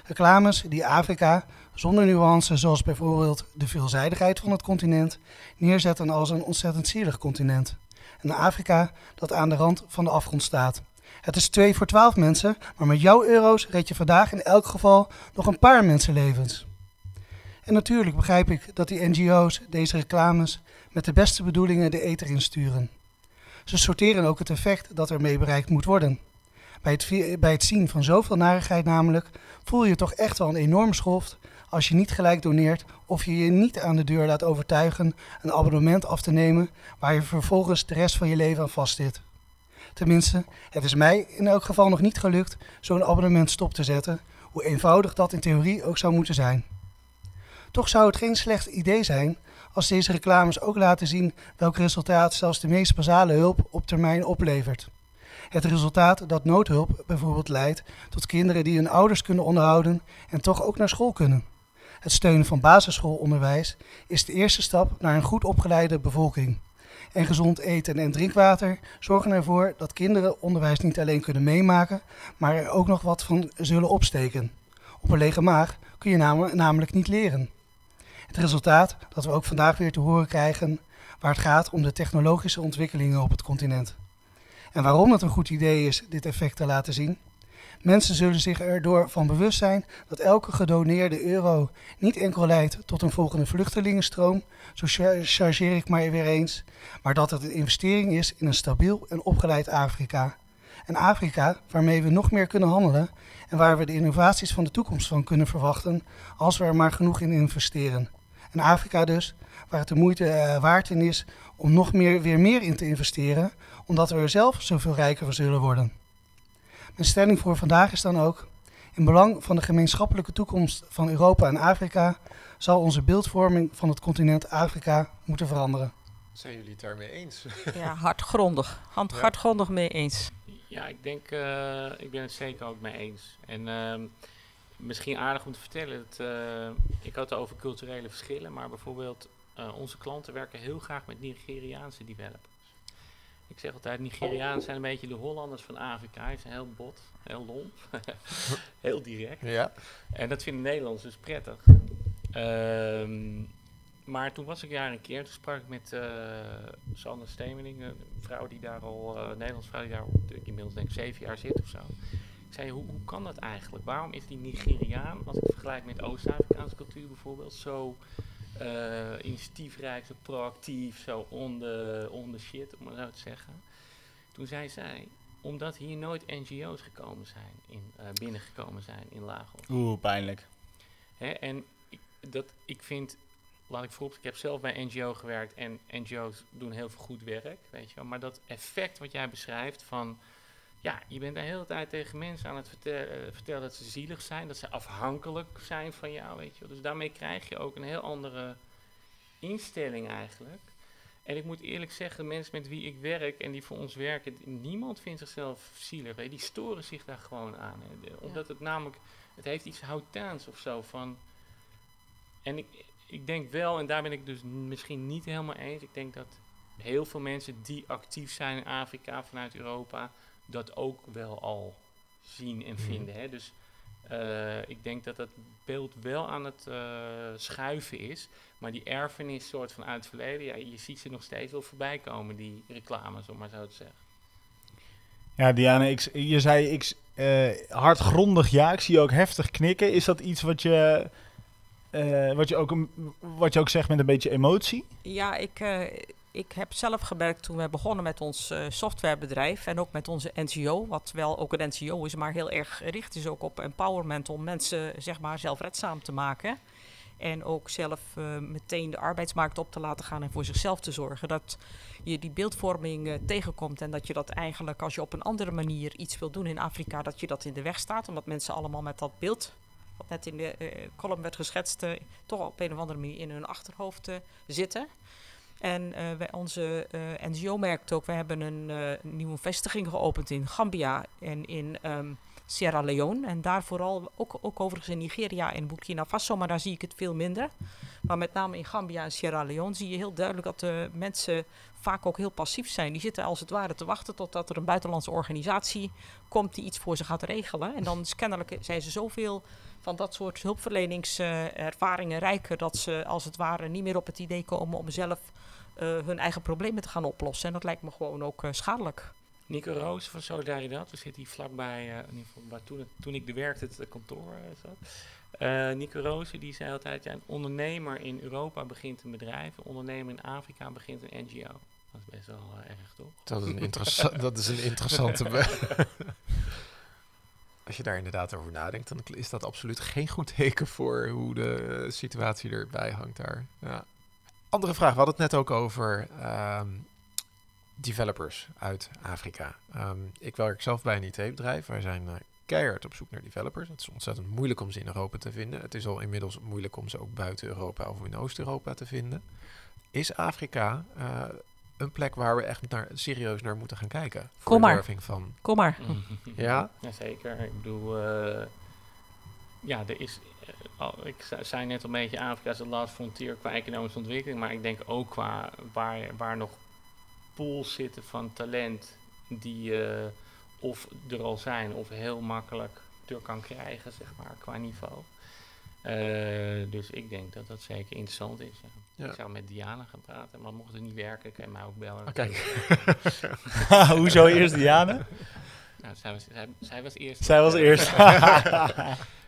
Reclames die Afrika, zonder nuance zoals bijvoorbeeld de veelzijdigheid van het continent, neerzetten als een ontzettend zielig continent. Een Afrika dat aan de rand van de afgrond staat. Het is 2 voor 12 mensen, maar met jouw euro's red je vandaag in elk geval nog een paar mensenlevens. En natuurlijk begrijp ik dat die NGO's deze reclames met de beste bedoelingen de ether insturen. Ze sorteren ook het effect dat ermee bereikt moet worden. Bij het, bij het zien van zoveel narigheid namelijk voel je toch echt wel een enorm schoft als je niet gelijk doneert of je je niet aan de deur laat overtuigen een abonnement af te nemen waar je vervolgens de rest van je leven aan vastzit. Tenminste, het is mij in elk geval nog niet gelukt zo'n abonnement stop te zetten, hoe eenvoudig dat in theorie ook zou moeten zijn. Toch zou het geen slecht idee zijn als deze reclames ook laten zien welk resultaat zelfs de meest basale hulp op termijn oplevert. Het resultaat dat noodhulp bijvoorbeeld leidt tot kinderen die hun ouders kunnen onderhouden en toch ook naar school kunnen. Het steunen van basisschoolonderwijs is de eerste stap naar een goed opgeleide bevolking. En gezond eten en drinkwater zorgen ervoor dat kinderen onderwijs niet alleen kunnen meemaken, maar er ook nog wat van zullen opsteken. Op een lege maag kun je namelijk niet leren. Het resultaat dat we ook vandaag weer te horen krijgen waar het gaat om de technologische ontwikkelingen op het continent. En waarom het een goed idee is dit effect te laten zien? Mensen zullen zich erdoor van bewust zijn dat elke gedoneerde euro niet enkel leidt tot een volgende vluchtelingenstroom, zo chargeer ik maar weer eens, maar dat het een investering is in een stabiel en opgeleid Afrika. Een Afrika waarmee we nog meer kunnen handelen en waar we de innovaties van de toekomst van kunnen verwachten als we er maar genoeg in investeren. Een Afrika dus waar het de moeite uh, waard in is om nog meer, weer meer in te investeren, omdat we er zelf zoveel rijker van zullen worden. Mijn stelling voor vandaag is dan ook: in belang van de gemeenschappelijke toekomst van Europa en Afrika zal onze beeldvorming van het continent Afrika moeten veranderen. Zijn jullie het daarmee eens? Ja, hardgrondig. Hand, ja. Hardgrondig mee eens. Ja, ik denk, uh, ik ben het zeker ook mee eens. En uh, misschien aardig om te vertellen, dat, uh, ik had het over culturele verschillen, maar bijvoorbeeld uh, onze klanten werken heel graag met Nigeriaanse developers. Ik zeg altijd, Nigerianen zijn een beetje de Hollanders van Afrika. Hij is heel bot, heel lomp, heel direct. Ja. En dat vinden Nederlanders dus prettig. Um, maar toen was ik daar een keer, toen sprak ik met uh, Sander Stemeling, een vrouw die daar al, uh, Nederlandse vrouw die daar inmiddels denk ik zeven jaar zit of zo. Ik zei, hoe, hoe kan dat eigenlijk? Waarom is die Nigeriaan, als ik vergelijk met Oost-Afrikaanse cultuur bijvoorbeeld, zo initiatiefrijk, zo proactief, zo on the, on the shit, om maar zo te zeggen. Toen zei zij, omdat hier nooit NGO's gekomen zijn, in, uh, binnengekomen zijn in Lagos. Oeh, pijnlijk. Hè, en ik, dat, ik vind, laat ik voorop, ik heb zelf bij NGO gewerkt en NGO's doen heel veel goed werk, weet je wel. Maar dat effect wat jij beschrijft van ja, je bent de hele tijd tegen mensen aan het vertellen, uh, vertellen dat ze zielig zijn, dat ze afhankelijk zijn van jou, weet je. Dus daarmee krijg je ook een heel andere instelling eigenlijk. En ik moet eerlijk zeggen, de mensen met wie ik werk en die voor ons werken, niemand vindt zichzelf zielig. Hè. Die storen zich daar gewoon aan. Hè. omdat het namelijk, het heeft iets houtaans of zo van. En ik, ik denk wel, en daar ben ik dus misschien niet helemaal eens. Ik denk dat heel veel mensen die actief zijn in Afrika vanuit Europa, dat ook wel al zien en mhm. vinden. Hè? Dus uh, ik denk dat dat beeld wel aan het uh, schuiven is. Maar die erfenis soort van uit het verleden, ja, je ziet ze nog steeds wel voorbij komen, die reclames, om maar zo te zeggen. Ja, Diana, ik, je zei ik, uh, hardgrondig ja, ik zie je ook heftig knikken. Is dat iets wat je, wat, je ook, wat je ook zegt met een beetje emotie? Ja, ik, ik heb zelf gemerkt toen we begonnen met ons uh, softwarebedrijf en ook met onze NGO, wat wel ook een NGO is, maar heel erg gericht is ook op empowerment om mensen zeg maar zelfredzaam te maken. En ook zelf uh, meteen de arbeidsmarkt op te laten gaan en voor zichzelf te zorgen. Dat je die beeldvorming uh, tegenkomt en dat je dat eigenlijk als je op een andere manier iets wil doen in Afrika, dat je dat in de weg staat. Omdat mensen allemaal met dat beeld, wat net in de column werd geschetst, toch op een of andere manier in hun achterhoofd zitten. En uh, wij, onze eh, NGO merkt ook, we hebben een uh, nieuwe vestiging geopend in Gambia en in um, Sierra Leone. En daar vooral, ook, ook overigens in Nigeria en Burkina Faso, maar daar zie ik het veel minder. Maar met name in Gambia en Sierra Leone zie je heel duidelijk dat de mensen vaak ook heel passief zijn. Die zitten als het ware te wachten totdat er een buitenlandse organisatie komt die iets voor ze gaat regelen. En dan is kennelijk zijn ze zoveel van dat soort hulpverleningservaringen rijker dat ze als het ware niet meer op het idee komen om zelf hun eigen problemen te gaan oplossen. En dat lijkt me gewoon ook uh, schadelijk. Nico Roos van Solidaridad, we zitten hier vlakbij, uh, in ieder geval, waar toen, toen ik de werkte, het kantoor zat. Nico Roos die zei altijd, ja, een ondernemer in Europa begint een bedrijf, een ondernemer in Afrika begint een NGO. Dat is best wel erg, toch? Dat is een, interessa dat is een interessante... Als je daar inderdaad over nadenkt, dan is dat absoluut geen goed teken voor hoe de situatie erbij hangt daar. Ja. Andere vraag, we hadden het net ook over um, developers uit Afrika. Um, ik werk zelf bij een IT-bedrijf. Wij zijn uh, keihard op zoek naar developers. Het is ontzettend moeilijk om ze in Europa te vinden. Het is al inmiddels moeilijk om ze ook buiten Europa of in Oost-Europa te vinden. Is Afrika uh, een plek waar we echt naar, serieus naar moeten gaan kijken? Voor Kom maar. Van... Kom maar. ja? Jazeker. Ik bedoel, uh, ja, er is ik zei net een beetje Afrika is de last frontier qua economische ontwikkeling, maar ik denk ook qua waar, waar nog pools zitten van talent die uh, of er al zijn of heel makkelijk door kan krijgen, zeg maar, qua niveau. Uh, dus ik denk dat dat zeker interessant is. Ja. Ik zou met Diana gaan praten, maar mocht het niet werken, kan je mij ook bellen. Oh, kijk. Hoezo eerst Diana? Nou, zij was, zij, zij was eerst. Zij was eerst.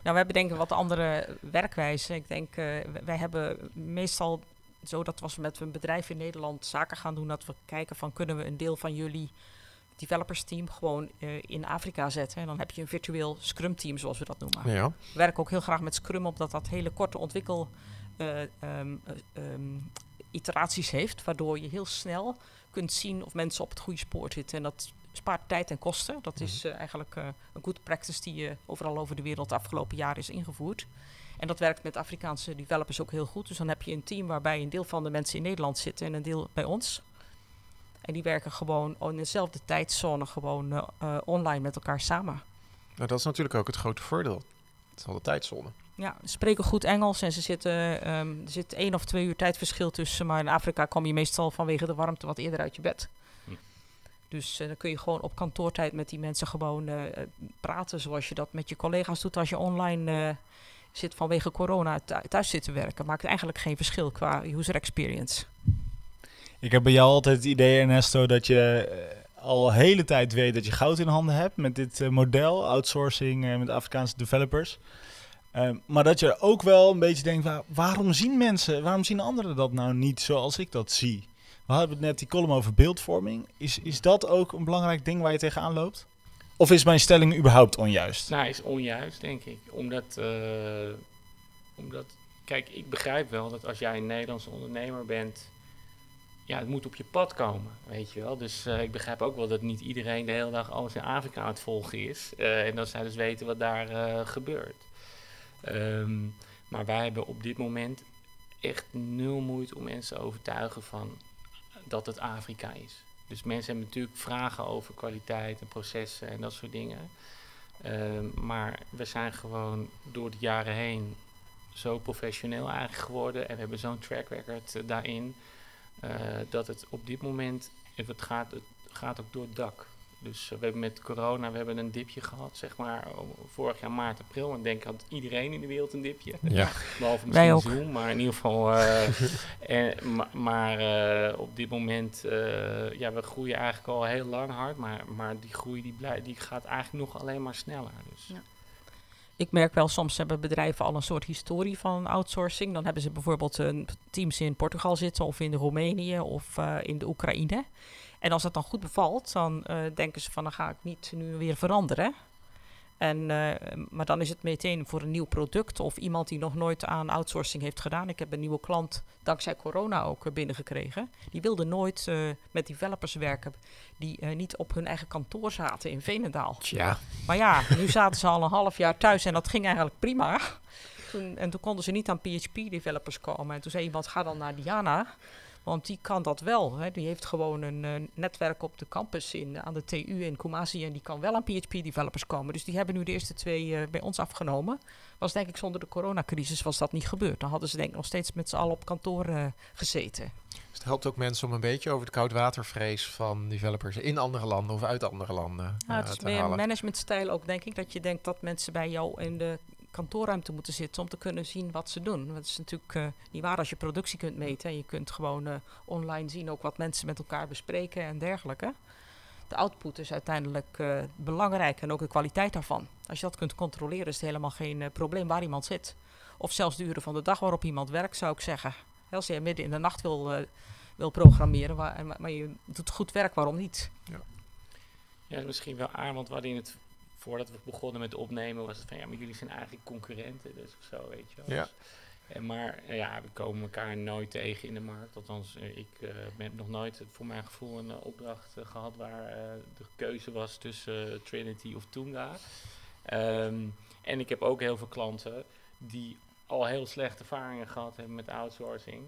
Nou, we hebben denk ik wat andere werkwijze. Ik denk, uh, wij hebben meestal, zo dat was met een bedrijf in Nederland zaken gaan doen, dat we kijken van kunnen we een deel van jullie developers team gewoon uh, in Afrika zetten. En dan heb je een virtueel Scrum team, zoals we dat noemen. Ja. We werken ook heel graag met Scrum, omdat dat hele korte ontwikkel uh, um, um, iteraties heeft, waardoor je heel snel kunt zien of mensen op het goede spoor zitten. En dat spaart tijd en kosten. Dat is uh, eigenlijk uh, een good practice die uh, overal over de wereld de afgelopen jaren is ingevoerd. En dat werkt met Afrikaanse developers ook heel goed. Dus dan heb je een team waarbij een deel van de mensen in Nederland zitten en een deel bij ons. En die werken gewoon in dezelfde tijdzone gewoon online met elkaar samen. Nou, dat is natuurlijk ook het grote voordeel. Het is al de tijdzone. Ja, ze spreken goed Engels en ze zitten, um, er zit één of twee uur tijdverschil tussen. Maar in Afrika kom je meestal vanwege de warmte wat eerder uit je bed. Dus uh, dan kun je gewoon op kantoortijd met die mensen gewoon uh, praten zoals je dat met je collega's doet als je online uh, zit vanwege corona thuis zit te werken. Maakt eigenlijk geen verschil qua user experience. Ik heb bij jou altijd het idee, Ernesto, dat je al een hele tijd weet dat je goud in handen hebt met dit eh, model, outsourcing met Afrikaanse developers. Ehm, maar dat je ook wel een beetje denkt, waarom zien mensen, waarom zien anderen dat nou niet zoals ik dat zie? We hadden net die column over beeldvorming. Is, is dat ook een belangrijk ding waar je tegenaan loopt? Of is mijn stelling überhaupt onjuist? Nou, is onjuist, denk ik. Omdat, uh, omdat, kijk, ik begrijp wel dat als jij een Nederlandse ondernemer bent, ja, het moet op je pad komen, weet je wel. Dus uh, ik begrijp ook wel dat niet iedereen de hele dag alles in Afrika aan het volgen is. Uh, en dat zij dus weten wat daar gebeurt. Um, maar wij hebben op dit moment echt nul moeite om mensen te overtuigen van dat het Afrika is. Dus mensen hebben natuurlijk vragen over kwaliteit en processen en dat soort dingen. Um, maar we zijn gewoon door de jaren heen zo professioneel eigenlijk geworden en we hebben zo'n track record uh, daarin uh, dat het op dit moment, het gaat, het gaat ook door het dak. Dus uh, we hebben met corona we hebben een dipje gehad, zeg maar, vorig jaar maart, april. En ik denk had iedereen in de wereld een dipje. Ja. Behalve misschien Zoom, maar in ieder geval. Uh, en, ma maar uh, op dit moment, ja, we groeien eigenlijk al heel lang hard. Maar, maar die groei die, blij, die gaat eigenlijk nog alleen maar sneller. Dus. Ja. Ik merk wel, soms hebben bedrijven al een soort historie van outsourcing. Dan hebben ze bijvoorbeeld een teams in Portugal zitten of in Roemenië of in de Oekraïne. En als dat dan goed bevalt, dan uh, denken ze van dan ga ik niet nu weer veranderen. En, uh, maar dan is het meteen voor een nieuw product of iemand die nog nooit aan outsourcing heeft gedaan. Ik heb een nieuwe klant dankzij corona ook uh, binnengekregen. Die wilde nooit met developers werken die niet op hun eigen kantoor zaten in Venendaal. Tja. Maar ja, nu zaten ze al een half jaar thuis en dat ging eigenlijk prima. Toen, en toen konden ze niet aan PHP-developers komen. En toen zei iemand, ga dan naar Diana. Want die kan dat wel. Hè. Die heeft gewoon een uh, netwerk op de campus in, aan de TU in Kumasi. En die kan wel aan PHP-developers komen. Dus die hebben nu de eerste twee uh, bij ons afgenomen. Was denk ik zonder de coronacrisis was dat niet gebeurd. Dan hadden ze denk ik nog steeds met z'n allen op kantoor uh, gezeten. Dus het helpt ook mensen om een beetje over de koudwatervrees van developers in andere landen of uit andere landen nou, Het is te meer halen. managementstijl ook denk ik. Dat je denkt dat mensen bij jou in de kantoorruimte moeten zitten om te kunnen zien wat ze doen. Dat is natuurlijk uh, niet waar als je productie kunt meten. En je kunt gewoon uh, online zien ook wat mensen met elkaar bespreken en dergelijke. De output is uiteindelijk uh, belangrijk en ook de kwaliteit daarvan. Als je dat kunt controleren is het helemaal geen probleem waar iemand zit. Of zelfs de uren van de dag waarop iemand werkt zou ik zeggen. Als je midden in de nacht wil, wil programmeren, waar, maar je doet goed werk, waarom niet? Ja, ja misschien wel aan, want in het voordat we begonnen met opnemen, was het van ja, maar jullie zijn eigenlijk concurrenten, dus of zo, weet je wel. Ja. Dus, en maar ja, we komen elkaar nooit tegen in de markt. Althans, ik uh, heb nog nooit voor mijn gevoel een uh, opdracht uh, gehad waar de keuze was tussen Trinity of Tunga. Um, en ik heb ook heel veel klanten die al heel slechte ervaringen gehad hebben met outsourcing,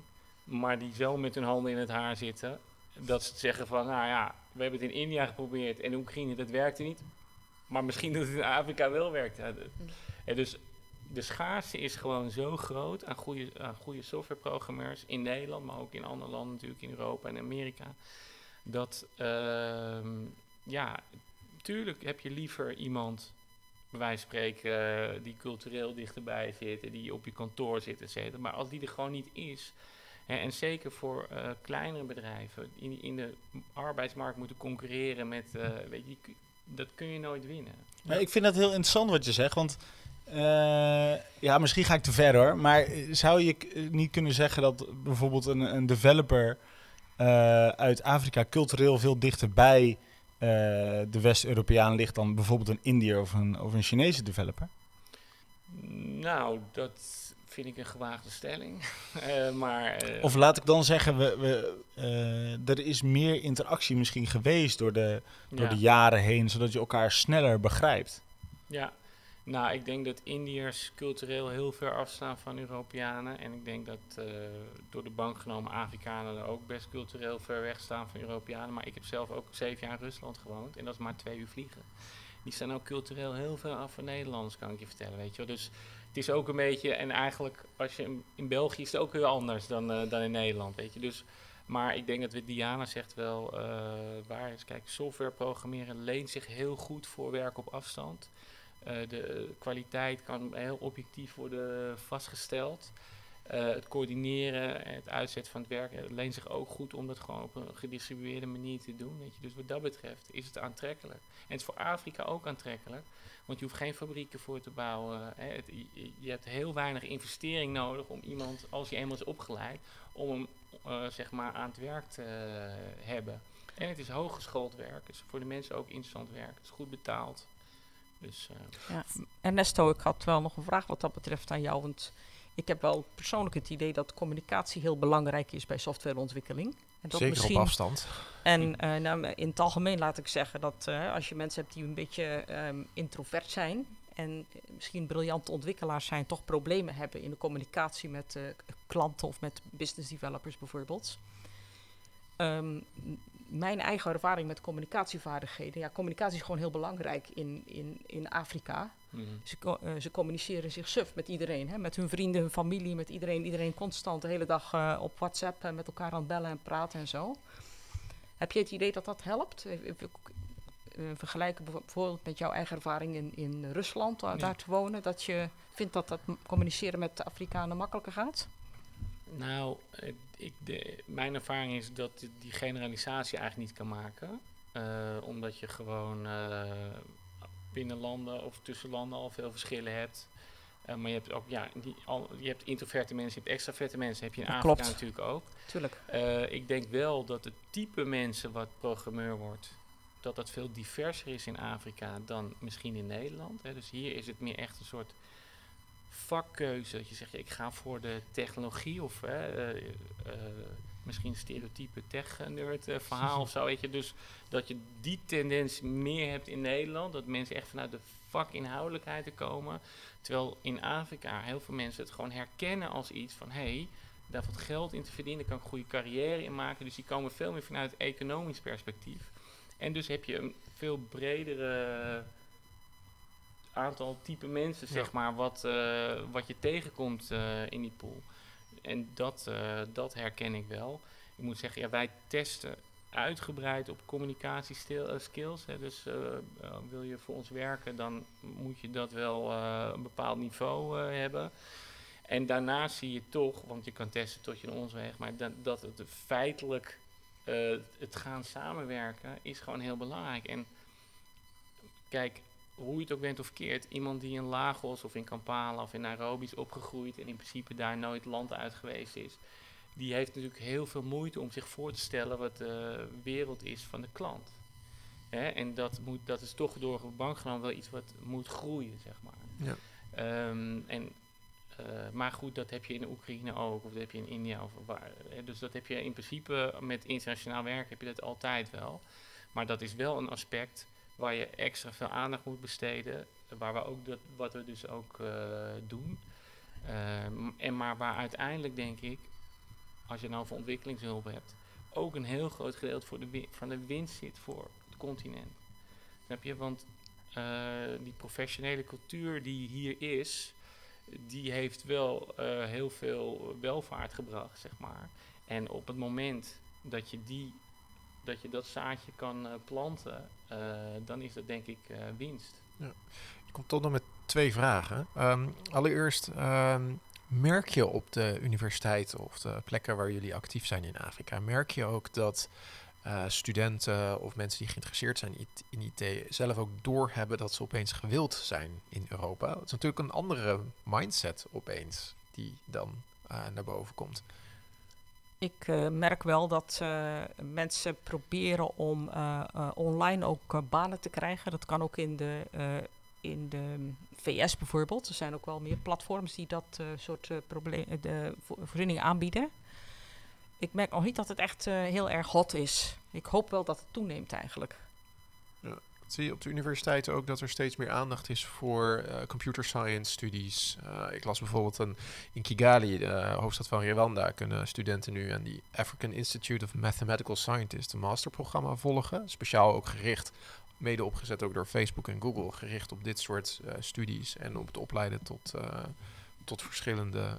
maar die zo met hun handen in het haar zitten dat ze zeggen van, nou ja, we hebben het in India geprobeerd en in Oekraïne, dat werkte niet maar misschien dat het in Afrika wel werkt. Ja, en dus de schaarste is gewoon zo groot aan goede, aan goede softwareprogrammeurs in Nederland, maar ook in andere landen natuurlijk, in Europa en Amerika. Dat, uh, ja, tuurlijk heb je liever iemand, bij wijze van spreken, uh, die cultureel dichterbij zit, die op je kantoor zit, et cetera. Maar als die er gewoon niet is, hè, en zeker voor uh, kleinere bedrijven, in, in de arbeidsmarkt moeten concurreren met, uh, weet je, dat kun je nooit winnen. Ik vind dat heel interessant wat je zegt, want uh, ja, misschien ga ik te ver hoor, maar zou je niet kunnen zeggen dat bijvoorbeeld een, een developer uh, uit Afrika cultureel veel dichter bij uh, de West-Europeaan ligt dan bijvoorbeeld een Indiër of een, of een Chinese developer? Nou, dat vind ik een gewaagde stelling. uh, maar, uh, of laat ik dan zeggen, we, we, uh, er is meer interactie misschien geweest door, de, door Ja. de jaren heen, zodat je elkaar sneller begrijpt. Ja, nou, ik denk dat Indiërs cultureel heel ver afstaan van Europeanen. En ik denk dat eh, door de bank genomen Afrikanen er ook best cultureel ver weg staan van Europeanen. Maar ik heb zelf ook zeven jaar in Rusland gewoond en dat is maar twee uur vliegen. Die staan ook cultureel heel ver af van Nederlanders, kan ik je vertellen, weet je wel. Dus het is ook een beetje, en eigenlijk als je in, België is het ook heel anders dan, eh, dan in Nederland, weet je. Dus, maar ik denk dat Diana zegt wel eh, waar is. Kijk, software programmeren leent zich heel goed voor werk op afstand. Uh, de kwaliteit kan heel objectief worden vastgesteld. Het coördineren, het uitzetten van het werk, leent zich ook goed om dat gewoon op een gedistribueerde manier te doen. Weet je. Dus wat dat betreft is het aantrekkelijk. En het is voor Afrika ook aantrekkelijk, want je hoeft geen fabrieken voor te bouwen. Hè. Het, je, hebt heel weinig investering nodig om iemand, als je eenmaal is opgeleid, om hem uh, zeg maar aan het werk te uh, hebben. En het is hooggeschoold werk, dus voor de mensen ook interessant werk. Het is goed betaald. Dus, uh, ja. Ernesto, ik had wel nog een vraag wat dat betreft aan jou. Want ik heb wel persoonlijk het idee dat communicatie heel belangrijk is bij softwareontwikkeling. En dat Zeker op afstand. En uh, nou, in het algemeen laat ik zeggen dat uh, als je mensen hebt die een beetje um, introvert zijn en misschien briljante ontwikkelaars zijn, toch problemen hebben in de communicatie met uh, klanten of met business developers bijvoorbeeld. Um, mijn eigen ervaring met communicatievaardigheden. Ja, communicatie is gewoon heel belangrijk in, in, in Afrika. -hmm. ze, uh, ze, communiceren zich suf met iedereen. Hè? Met hun vrienden, hun familie, met iedereen. Iedereen constant de hele dag uh, op WhatsApp uh, met elkaar aan het bellen en praten en zo. Heb je het idee dat dat helpt? vergelijken bijvoorbeeld met jouw eigen ervaring in, in Rusland, nee. daar te wonen. Dat je vindt dat dat communiceren met de Afrikanen makkelijker gaat? Nou, ik de, mijn ervaring is dat die generalisatie eigenlijk niet kan maken. Uh, omdat je gewoon uh, binnen landen of tussen landen al veel verschillen hebt. Uh, maar je hebt ook, ja, die, al, je hebt introverte mensen, je hebt extraverte mensen, heb je in dat Afrika klopt. natuurlijk ook. Tuurlijk. ik denk wel dat het type mensen wat programmeur wordt, dat dat veel diverser is in Afrika dan misschien in Nederland. Hè. Dus hier is het meer echt een soort vakkeuze. Dat je zegt, ik ga voor de technologie of uh, misschien stereotype tech-nerd uh, verhaal of zo. Weet je. Dus dat je die tendens meer hebt in Nederland. Dat mensen echt vanuit de vakinhoudelijkheid komen. Terwijl in Afrika heel veel mensen het gewoon herkennen als iets van... Hey, daar wat geld in te verdienen, kan ik een goede carrière in maken. Dus die komen veel meer vanuit economisch perspectief. En dus heb je een veel bredere aantal type mensen, zeg maar, wat, uh, wat je tegenkomt uh, in die pool. En dat, uh, dat herken ik wel. Ik moet zeggen, ja, wij testen uitgebreid op communicatieskills. Hè, dus wil je voor ons werken, dan moet je dat wel een bepaald niveau hebben. En daarna zie je toch, want je kan testen tot je ons weg, maar dat, dat het feitelijk het gaan samenwerken is gewoon heel belangrijk. En kijk, hoe je het ook bent of keert, iemand die in Lagos of in Kampala of in Nairobi is opgegroeid en in principe daar nooit land uit geweest is, die heeft natuurlijk heel veel moeite om zich voor te stellen wat de wereld is van de klant. Hè? En dat, moet, dat is toch door een bank genomen wel iets wat moet groeien, zeg maar. Ja. Um, en, uh, maar goed, dat heb je in Oekraïne ook, of dat heb je in India. Of waar, hè? Dus dat heb je in principe met internationaal werk heb je dat altijd wel. Maar dat is wel een aspect waar je extra veel aandacht moet besteden. Waar we ook dat, wat we dus ook uh, doen. Uh, en maar waar uiteindelijk denk ik, als je nou voor ontwikkelingshulp hebt, ook een heel groot gedeelte voor de van de winst zit voor het continent. Snap je? Want uh, die professionele cultuur die hier is, die heeft wel heel veel welvaart gebracht, zeg maar. En op het moment dat je die dat je dat zaadje kan uh, planten, uh, dan is dat denk ik uh, winst. Ja. Ik kom tot nog met twee vragen. Um, allereerst, um, merk je op de universiteit of de plekken waar jullie actief zijn in Afrika, merk je ook dat studenten of mensen die geïnteresseerd zijn in IT zelf ook doorhebben dat ze opeens gewild zijn in Europa? Het is natuurlijk een andere mindset opeens die dan naar boven komt. Ik uh, merk wel dat uh, mensen proberen om uh, online ook banen te krijgen. Dat kan ook in de, in de VS bijvoorbeeld. Er zijn ook wel meer platforms die dat soort de voorzieningen aanbieden. Ik merk nog niet dat het echt heel erg hot is. Ik hoop wel dat het toeneemt eigenlijk. Zie je op de universiteiten ook dat er steeds meer aandacht is voor uh, computer science studies? Uh, ik las bijvoorbeeld een, in Kigali, de hoofdstad van Rwanda, kunnen studenten nu aan die African Institute of Mathematical Scientists een masterprogramma volgen. Speciaal ook gericht, mede opgezet ook door Facebook en Google, gericht op dit soort uh, studies en op het opleiden tot, tot verschillende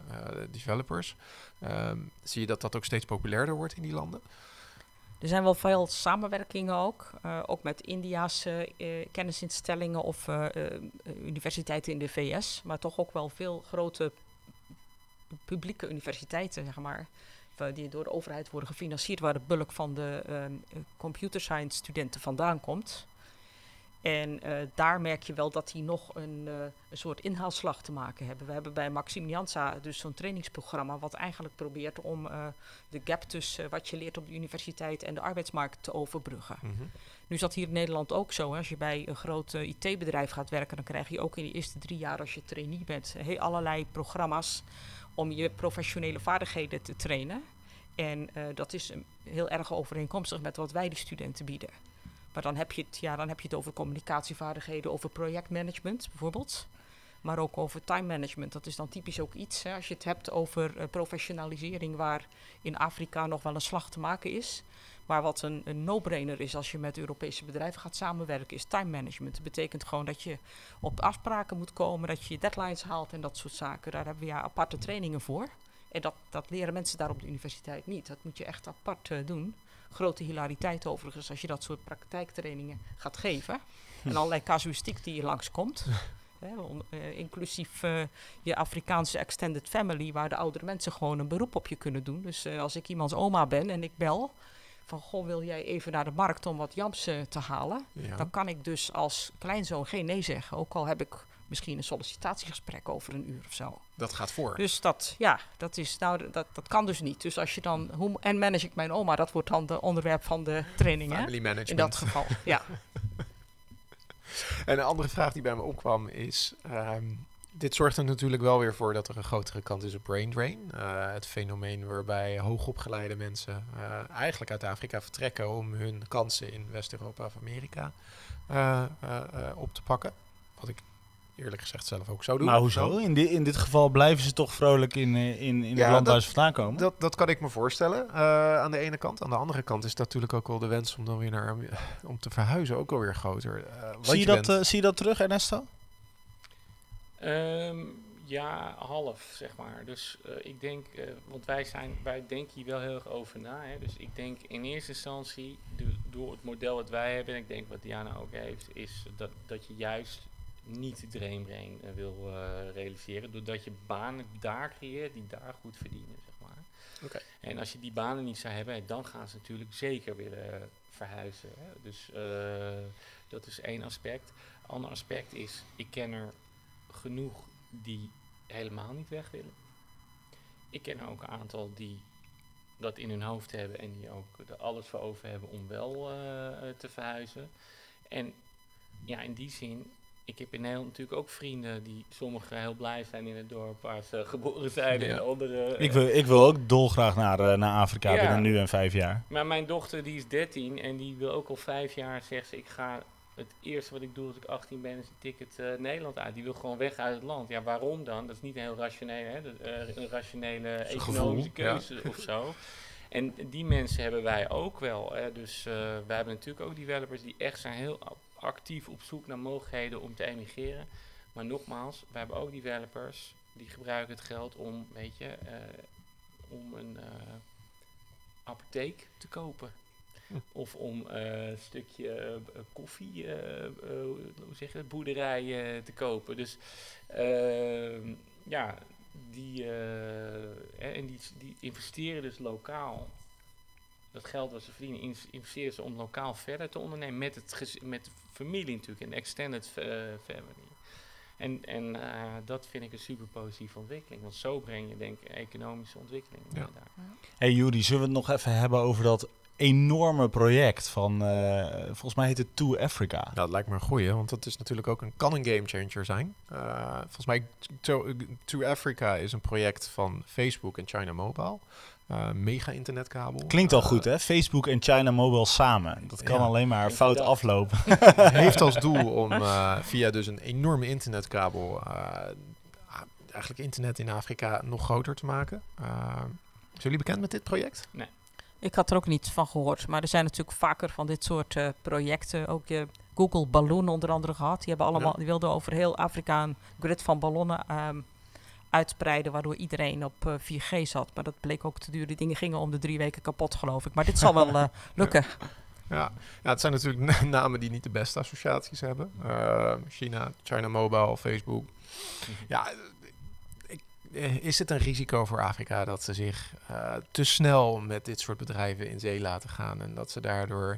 developers. Um, zie je dat dat ook steeds populairder wordt in die landen? Er zijn wel veel samenwerkingen ook, uh, ook met India's uh, kennisinstellingen of uh, universiteiten in de VS, maar toch ook wel veel grote publieke universiteiten, zeg maar, die door de overheid worden gefinancierd, waar de bulk van de computer science studenten vandaan komt. En uh, daar merk je wel dat die nog een, uh, een, soort inhaalslag te maken hebben. We hebben bij Maxime Jansa dus zo'n trainingsprogramma wat eigenlijk probeert om uh, de gap tussen wat je leert op de universiteit en de arbeidsmarkt te overbruggen. Mm -hmm. Nu is dat hier in Nederland ook zo. Hè. Als je bij een groot IT-bedrijf gaat werken, dan krijg je ook in de eerste drie jaar als je trainee bent heel allerlei programma's om je professionele vaardigheden te trainen. En dat is heel erg overeenkomstig met wat wij de studenten bieden. Maar dan heb, je het, ja, dan heb je het over communicatievaardigheden, over projectmanagement bijvoorbeeld. Maar ook over time management. Dat is dan typisch ook iets. Hè, als je het hebt over uh, professionalisering, waar in Afrika nog wel een slag te maken is. Maar wat een, een no-brainer is als je met Europese bedrijven gaat samenwerken, is time management. Dat betekent gewoon dat je op afspraken moet komen, dat je je deadlines haalt en dat soort zaken. Daar hebben we ja aparte trainingen voor. En dat, dat leren mensen daar op de universiteit niet. Dat moet je echt apart uh, doen grote hilariteit overigens als je dat soort praktijktrainingen gaat geven. En allerlei casuïstiek die je langskomt. Hè, on, uh, inclusief uh, je Afrikaanse extended family, waar de oudere mensen gewoon een beroep op je kunnen doen. Dus uh, als ik iemands oma ben en ik bel van, goh, wil jij even naar de markt om wat jams te halen? Ja. Dan kan ik dus als kleinzoon geen nee zeggen. Ook al heb ik misschien een sollicitatiegesprek over een uur of zo. Dat gaat voor. Dus dat, ja, dat, is, nou, dat, dat kan dus niet. Dus als je dan, hoe, en manage ik mijn oma, dat wordt dan de onderwerp van de training. Family hè? management. In dat geval, ja. en een andere vraag die bij me opkwam is, um, dit zorgt er natuurlijk wel weer voor dat er een grotere kant is op brain drain. Uh, het fenomeen waarbij hoogopgeleide mensen uh, eigenlijk uit Afrika vertrekken om hun kansen in West-Europa of Amerika uh, op te pakken. Wat ik eerlijk gezegd zelf ook zou doen. Maar hoezo? In, di in dit geval blijven ze toch vrolijk in, in, in ja, het land waar ze vandaan komen? Dat, dat kan ik me voorstellen, uh, aan de ene kant. Aan de andere kant is natuurlijk ook wel de wens om dan weer naar, om te verhuizen ook alweer groter. Uh, zie, je, je dat, uh, zie je dat terug, Ernesto? Um, ja, half, zeg maar. Dus ik denk, want wij, zijn, wij denken hier wel heel erg over na. Hè. Dus ik denk in eerste instantie, do, door het model wat wij hebben, en ik denk wat Diana ook heeft, is dat, dat je juist niet de Dreambrain uh, wil uh, realiseren. Doordat je banen daar creëert die daar goed verdienen, zeg maar. Okay. En als je die banen niet zou hebben, dan gaan ze natuurlijk zeker willen verhuizen. Hè. Dus uh, dat is één aspect. Ander aspect is, ik ken er genoeg die helemaal niet weg willen. Ik ken er ook een aantal die dat in hun hoofd hebben en die ook er alles voor over hebben om wel te verhuizen. En ja, in die zin ik heb in Nederland natuurlijk ook vrienden die sommigen heel blij zijn in het dorp waar ze geboren zijn ja. en andere... Ik wil, ik wil ook dolgraag naar, uh, naar Afrika ja. binnen nu en vijf jaar. Maar mijn dochter die is 13 en die wil ook al vijf jaar, zegt ze, ik ga... Het eerste wat ik doe als ik 18 ben is een ticket uh, Nederland uit. Die wil gewoon weg uit het land. Ja, waarom dan? Dat is niet een heel rationele, hè? Dat, uh, een rationele economische gevoel, keuze ja. of zo. En die mensen hebben wij ook wel. Hè? Dus wij hebben natuurlijk ook developers die echt zijn heel actief op zoek naar mogelijkheden om te emigreren. Maar nogmaals, we hebben ook developers die gebruiken het geld om, weet je, uh, om een uh, apotheek te kopen. Hm. Of om uh, een stukje koffie, hoe zeg je boerderij te kopen. Dus ehm, ja, die, en die, die investeren dus lokaal dat geld wat ze verdienen, investeren ze om lokaal verder te ondernemen met, het met familie natuurlijk, en de extended uh, family. En, en uh, dat vind ik een super positieve ontwikkeling, want zo breng je denk ik economische ontwikkeling ja. daar. Hey Judy, zullen we het nog even hebben over dat enorme project van, uh, volgens mij heet het To Africa. Ja, dat lijkt me een goeie, want dat is natuurlijk ook een, kan een game changer zijn. Uh, volgens mij, to, to Africa is een project van Facebook en China Mobile. Uh, mega internetkabel. Klinkt al goed, hè? Facebook en China Mobile samen. Dat kan ja. alleen maar fout aflopen. Heeft als doel om uh, via dus een enorme internetkabel uh, eigenlijk internet in Afrika nog groter te maken. zijn jullie bekend met dit project? Nee. Ik had er ook niet van gehoord, maar er zijn natuurlijk vaker van dit soort projecten. Ook Google Balloon onder andere gehad. Die, hebben allemaal, ja. die wilden over heel Afrika een grid van ballonnen um, uitbreiden, waardoor iedereen op uh, 4G zat. Maar dat bleek ook te duur. Die dingen gingen om de drie weken kapot, geloof ik. Maar dit zal wel uh, lukken. Ja. Ja. het zijn natuurlijk namen die niet de beste associaties hebben. Uh, China, China Mobile, Facebook. Ja, ik, eh, is het een risico voor Afrika dat ze zich uh, te snel met dit soort bedrijven in zee laten gaan en dat ze daardoor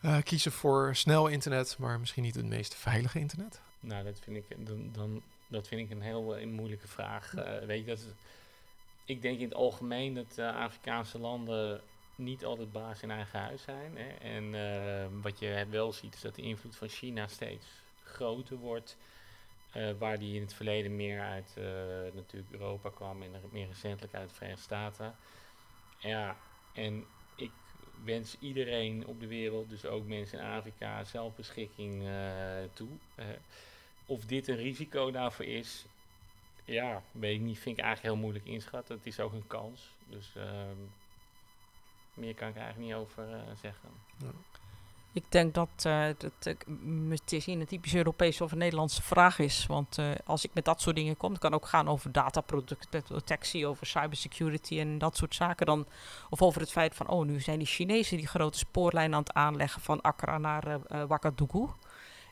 uh, kiezen voor snel internet, maar misschien niet het meest veilige internet? Nou, dat vind ik, dan, dan, dat vind ik een heel uh, moeilijke vraag. weet je, dat ik denk in het algemeen dat Afrikaanse landen niet altijd baas in eigen huis zijn. Hè. En wat je wel ziet is dat de invloed van China steeds groter wordt. Waar die in het verleden meer uit natuurlijk Europa kwam en meer recentelijk uit de Verenigde Staten. Ja, en ik wens iedereen op de wereld, dus ook mensen in Afrika, zelfbeschikking uh, toe. Of dit een risico daarvoor is, ja, weet ik niet, vind ik eigenlijk heel moeilijk inschatten. Het is ook een kans, dus ehm, meer kan ik eigenlijk niet over zeggen. Ja. Ik denk dat uh, dat het is een typische Europese of Nederlandse vraag is. Want uh, als ik met dat soort dingen kom, het kan ook gaan over dataprotectie, over cybersecurity en dat soort zaken. Dan, of over het feit van, oh, nu zijn die Chinezen die grote spoorlijn aan het aanleggen van Accra naar uh, Ouagadougou.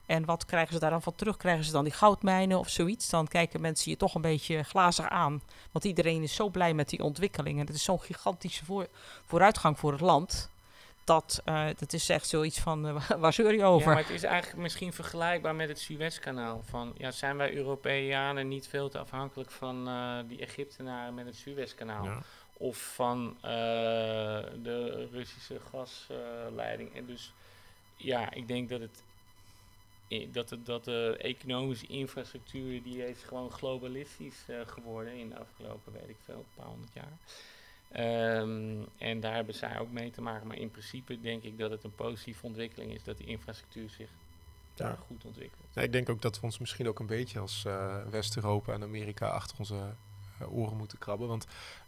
En wat krijgen ze daar dan van terug? Krijgen ze dan die goudmijnen of zoiets? Dan kijken mensen je toch een beetje glazig aan. Want iedereen is zo blij met die ontwikkeling. En het is zo'n gigantische voor, vooruitgang voor het land dat, uh, dat is echt zoiets van, uh, waar zeur je over? Ja, maar het is eigenlijk misschien vergelijkbaar met het Suezkanaal. Van, ja, zijn wij Europeanen niet veel te afhankelijk van uh, die Egyptenaren met het Suezkanaal? Ja. Of van de Russische gasleiding? en dus, ja, ik denk dat het... Dat, dat de economische infrastructuur die is gewoon globalistisch geworden in de afgelopen, weet ik veel, een paar honderd jaar. Um, en daar hebben zij ook mee te maken. Maar in principe denk ik dat het een positieve ontwikkeling is dat die infrastructuur zich daar goed ontwikkelt. Ja, ik denk ook dat we ons misschien ook een beetje als uh, West-Europa en Amerika achter onze uh, oren moeten krabben. Want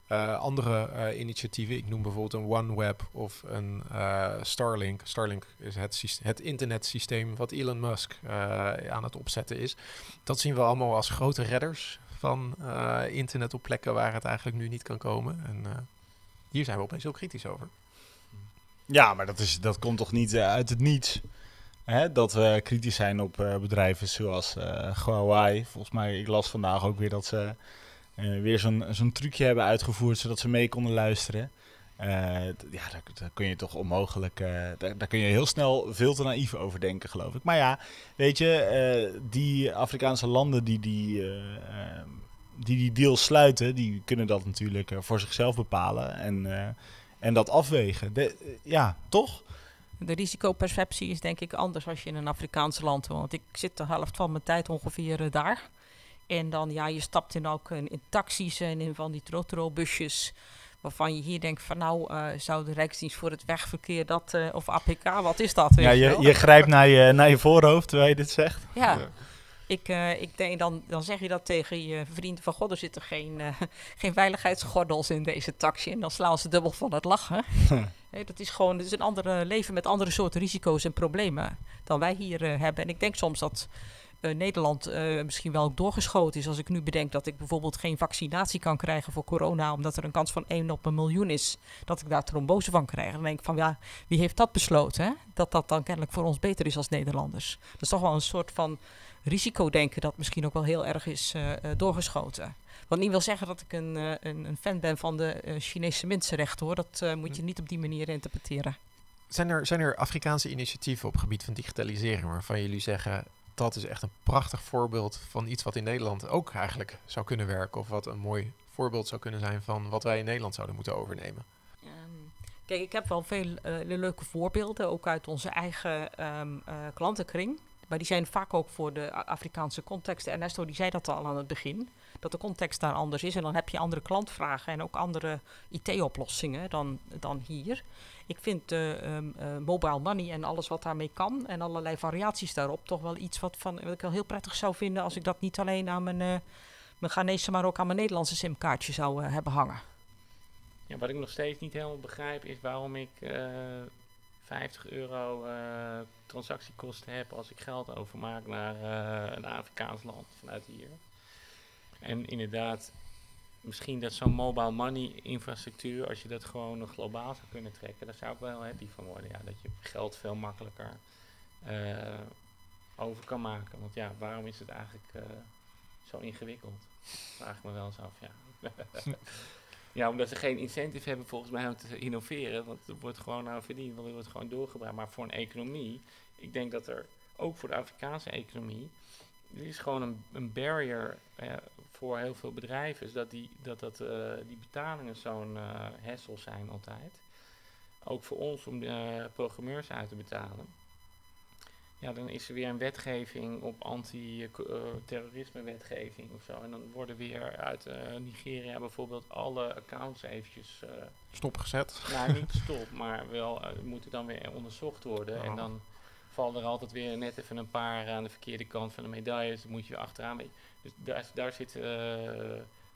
uh, andere initiatieven, ik noem bijvoorbeeld een OneWeb of een Starlink. Starlink is het, het internetsysteem wat Elon Musk aan het opzetten is. Dat zien we allemaal als grote redders van internet op plekken waar het eigenlijk nu niet kan komen. En hier zijn we opeens heel kritisch over. Ja, maar dat, is, dat komt toch niet uit het niets? Hè? Dat we kritisch zijn op bedrijven zoals Huawei. Volgens mij, ik las vandaag ook weer dat ze weer zo'n zo'n trucje hebben uitgevoerd zodat ze mee konden luisteren. ja, daar, kun je toch onmogelijk. Daar, daar, kun je heel snel veel te naïef over denken, geloof ik. Maar ja, weet je, die Afrikaanse landen die die die die deal sluiten, die kunnen dat natuurlijk voor zichzelf bepalen en, en dat afwegen. Ja, toch? De risicoperceptie is denk ik anders als je in een Afrikaans land woont. Ik zit de helft van mijn tijd ongeveer daar. En dan, ja, je stapt in ook in, in taxis en in van die trotro-busjes waarvan je hier denkt van nou uh, zou de Rijksdienst voor het wegverkeer dat uh, of APK, wat is dat? ja, je, je, grijpt naar je, naar je voorhoofd terwijl je dit zegt. Ja, ja. Ik, uh, ik denk, dan, dan zeg je dat tegen je vrienden van God, er zitten geen, uh, geen veiligheidsgordels in deze taxi. En dan slaan ze dubbel van het lachen. hey, dat is gewoon dat is een andere leven met andere soorten risico's en problemen dan wij hier uh, hebben. En ik denk soms dat Nederland misschien wel ook doorgeschoten is. Als ik nu bedenk dat ik bijvoorbeeld geen vaccinatie kan krijgen voor corona, omdat er een kans van 1 op een miljoen is dat ik daar trombose van krijg. Dan denk ik van ja, wie heeft dat besloten? Hè? Dat dat dan kennelijk voor ons beter is als Nederlanders. Dat is toch wel een soort van risicodenken dat misschien ook wel heel erg is uh, doorgeschoten. Wat niet wil zeggen dat ik een, een, een, fan ben van de Chinese mensenrechten hoor. Dat moet je niet op die manier interpreteren. Zijn er, zijn er Afrikaanse initiatieven op gebied van digitalisering waarvan jullie zeggen dat is echt een prachtig voorbeeld van iets wat in Nederland ook eigenlijk zou kunnen werken? Of wat een mooi voorbeeld zou kunnen zijn van wat wij in Nederland zouden moeten overnemen? Um, kijk, ik heb wel veel leuke voorbeelden, ook uit onze eigen um, klantenkring. Maar die zijn vaak ook voor de Afrikaanse context. Ernesto die zei dat al aan het begin. Dat de context daar anders is. En dan heb je andere klantvragen en ook andere IT-oplossingen dan, dan hier. Ik vind uh, mobile money en alles wat daarmee kan. En allerlei variaties daarop. Toch wel iets wat, van, wat ik wel heel prettig zou vinden. Als ik dat niet alleen aan mijn, uh, mijn Ghanese, maar ook aan mijn Nederlandse simkaartje zou hebben hangen. Ja, wat ik nog steeds niet helemaal begrijp is waarom ik 50 euro transactiekosten heb als ik geld overmaak naar een Afrikaans land vanuit hier. En inderdaad, misschien dat zo'n mobile money infrastructuur, als je dat gewoon globaal zou kunnen trekken, daar zou ik wel happy van worden. Ja, dat je geld veel makkelijker uh, over kan maken. Want ja, waarom is het eigenlijk zo ingewikkeld? Vraag ik me wel eens af, ja. ja, omdat ze geen incentive hebben volgens mij om te innoveren. Want er wordt gewoon nou verdiend, want er wordt gewoon doorgebracht. Maar voor een economie, ik denk dat er ook voor de Afrikaanse economie, er is gewoon een, een barrier eh, voor heel veel bedrijven. Is dat die, dat, dat, eh, die betalingen zo'n uh, hassle zijn altijd. Ook voor ons om de programmeurs uit te betalen. Ja, dan is er weer een wetgeving op anti-terrorisme-wetgeving of zo. En dan worden weer uit Nigeria bijvoorbeeld alle accounts eventjes... Stopgezet? Nou, niet stop, maar wel moeten dan weer onderzocht worden. En dan vallen er altijd weer net even een paar aan de verkeerde kant van de medaille. Dus moet je achteraan. Dus daar, daar zit,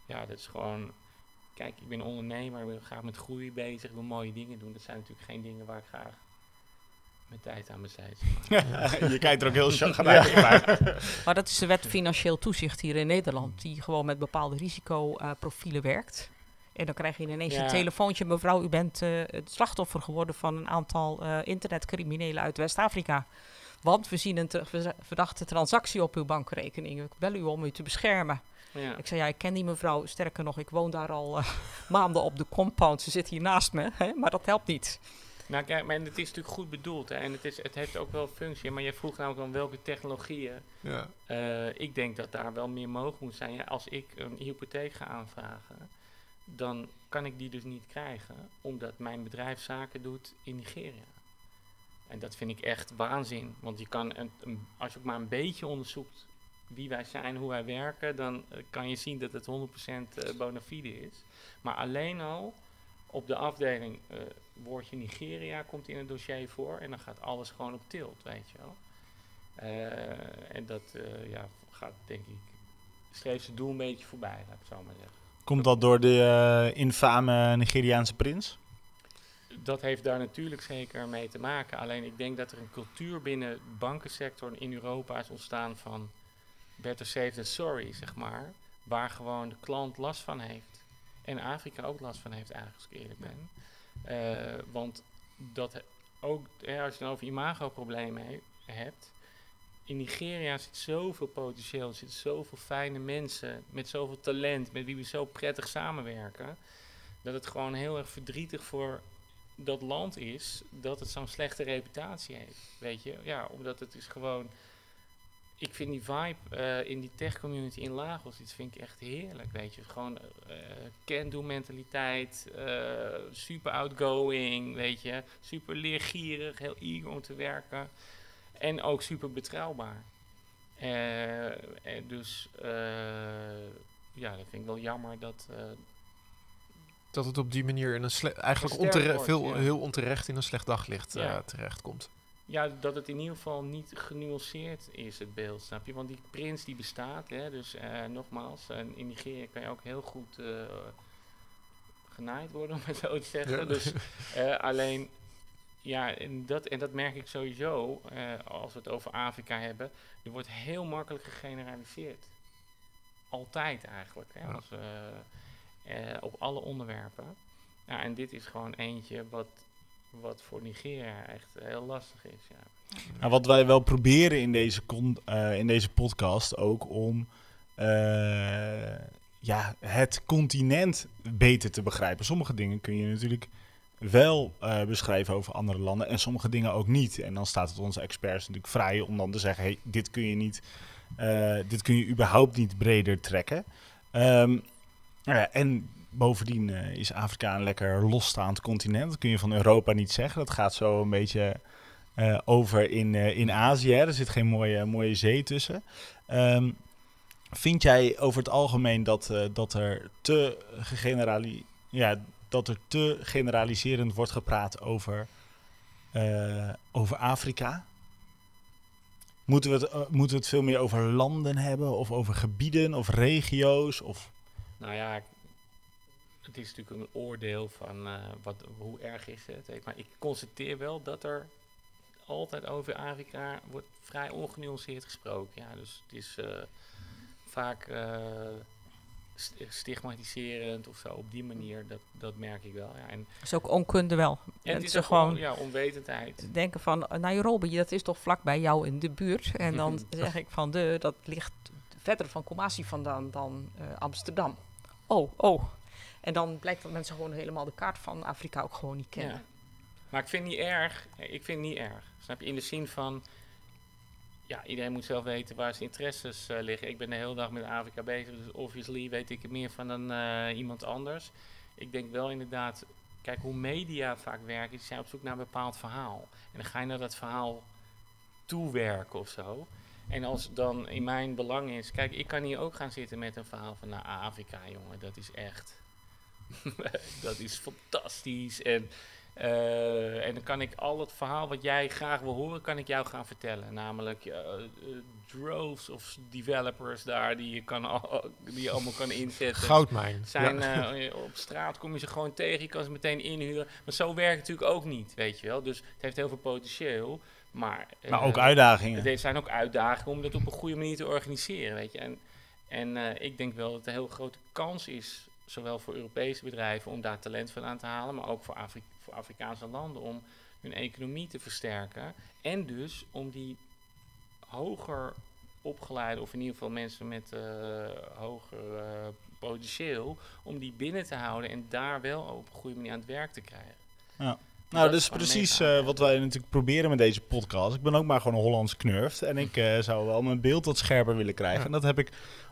ja, dat is gewoon kijk, ik ben ondernemer, ik ben graag met groei bezig, ik wil mooie dingen doen. Dat zijn natuurlijk geen dingen waar ik graag mijn tijd aan besteed. je kijkt er ook heel chagrijnig ja. Maar dat is de wet financieel toezicht hier in Nederland, die gewoon met bepaalde risicoprofielen werkt. En dan krijg je ineens een telefoontje, mevrouw, u bent uh, het slachtoffer geworden van een aantal uh, internetcriminelen uit West-Afrika. Want we zien een verdachte transactie op uw bankrekening. Ik bel u om u te beschermen. Ja. Ik zei, ja, ik ken die mevrouw. Sterker nog, ik woon daar al uh, maanden op de compound. Ze zit hier naast me, hè, maar dat helpt niet. Nou kijk, maar het is natuurlijk goed bedoeld hè, en het, is, het heeft ook wel functie. Maar je vroeg namelijk dan welke technologieën. Ja. Uh, ik denk dat daar wel meer mogelijk moet zijn. Ja, als ik een hypotheek ga aanvragen, dan kan ik die dus niet krijgen, omdat mijn bedrijf zaken doet in Nigeria. En dat vind ik echt waanzin. Want je kan, als je ook maar een beetje onderzoekt wie wij zijn, hoe wij werken, dan uh, kan je zien dat het 100% uh, bona fide is. Maar alleen al op de afdeling uh, woordje Nigeria komt in het dossier voor en dan gaat alles gewoon op tilt, weet je wel. en dat ja, gaat denk ik, streeft zijn doel een beetje voorbij, laat ik zo maar zeggen. Komt dat door de infame Nigeriaanse prins? dat heeft daar natuurlijk zeker mee te maken. Alleen ik denk dat er een cultuur binnen de bankensector in Europa is ontstaan van better safe than sorry, zeg maar. Waar gewoon de klant last van heeft. En Afrika ook last van heeft, eigenlijk, als ik eerlijk ben. Uh, want dat ook, als je het over imagoproblemen he hebt. In Nigeria zit zoveel potentieel, er zitten zoveel fijne mensen met zoveel talent, met wie we zo prettig samenwerken. Dat het gewoon heel erg verdrietig voor dat land is dat het zo'n slechte reputatie heeft. Weet je, ja, omdat het is gewoon ik vind die vibe uh, in die tech community in Lagos, iets vind ik echt heerlijk, weet je. Gewoon uh, can-do mentaliteit, uh, super outgoing, weet je. Super leergierig, heel eager om te werken. En ook super betrouwbaar. en dus, ja, dat vind ik wel jammer dat... dat het op die manier in een eigenlijk ontere veel, ja. heel onterecht in een slecht daglicht ja. terechtkomt. Ja, dat het in ieder geval niet genuanceerd is, het beeld, snap je? Want die prins die bestaat, hè, dus uh, nogmaals, uh, in Nigeria kan je ook heel goed uh, genaaid worden, om het zo te zeggen. Ja. Dus alleen, ja, en dat, en dat merk ik sowieso, als we het over Afrika hebben, er wordt heel makkelijk gegeneraliseerd. Altijd eigenlijk, hè, als, op alle onderwerpen. Ja, en dit is gewoon eentje wat wat voor Nigeria echt heel lastig is. Ja. Nou, wat wij wel proberen in deze, uh, in deze podcast ook om ja, het continent beter te begrijpen. Sommige dingen kun je natuurlijk wel uh, beschrijven over andere landen en sommige dingen ook niet. En dan staat het onze experts natuurlijk vrij om dan te zeggen: hey, dit kun je niet, dit kun je überhaupt niet breder trekken. Um, ja, en bovendien uh, is Afrika een lekker losstaand continent. Dat kun je van Europa niet zeggen. Dat gaat zo een beetje over in, in Azië. Er zit geen mooie, mooie zee tussen. Um, vind jij over het algemeen dat, dat, er te gegenerali ja, dat er te generaliserend wordt gepraat over, over Afrika? Moeten we, het, moeten we het veel meer over landen hebben, of over gebieden, of regio's? Of... Nou ja, het is natuurlijk een oordeel van uh, wat, hoe erg is het. Maar ik constateer wel dat er altijd over Afrika wordt vrij ongenuanceerd gesproken. Ja, dus het is vaak stigmatiserend of zo. Op die manier, dat, dat merk ik wel. Ja. En is ook onkunde wel. En het is gewoon ja, onwetendheid. Denken van, Nairobi, dat is toch vlak bij jou in de buurt. En dan zeg ik van, de, dat ligt verder van Kumasi vandaan dan uh, Amsterdam. Oh, oh. En dan blijkt dat mensen gewoon helemaal de kaart van Afrika ook gewoon niet kennen. Ja. Maar ik vind het niet erg. Ik vind het niet erg. Snap je? In de zin van, ja, iedereen moet zelf weten waar zijn interesses uh, liggen. Ik ben de hele dag met Afrika bezig, dus obviously weet ik er meer van dan uh, iemand anders. Ik denk wel inderdaad, kijk hoe media vaak werken, die zijn op zoek naar een bepaald verhaal. En dan ga je naar dat verhaal toewerken of zo. En als dan in mijn belang is, kijk, ik kan hier ook gaan zitten met een verhaal van nou, Afrika, jongen, dat is echt, dat is fantastisch. En uh, en dan kan ik al het verhaal wat jij graag wil horen, kan ik jou gaan vertellen. Namelijk uh, droves of developers daar die je, kan al, die je allemaal kan inzetten. Goudmijn. Zijn, ja. op straat kom je ze gewoon tegen, je kan ze meteen inhuren. Maar zo werkt het natuurlijk ook niet, weet je wel. Dus het heeft heel veel potentieel. Maar, maar ook uitdagingen. Er zijn ook uitdagingen om dat op een goede manier te organiseren, weet je. En, en ik denk wel dat het een heel grote kans is zowel voor Europese bedrijven om daar talent van aan te halen, maar ook voor, Afri voor Afrikaanse landen om hun economie te versterken. En dus om die hoger opgeleide, of in ieder geval mensen met uh, hoger uh, potentieel, om die binnen te houden en daar wel op een goede manier aan het werk te krijgen. Ja. Nou, dat is precies uh, wat wij natuurlijk proberen met deze podcast. Ik ben ook maar gewoon een Hollands knurft. En ik uh, zou wel mijn beeld wat scherper willen krijgen. Ja. En dat heb ik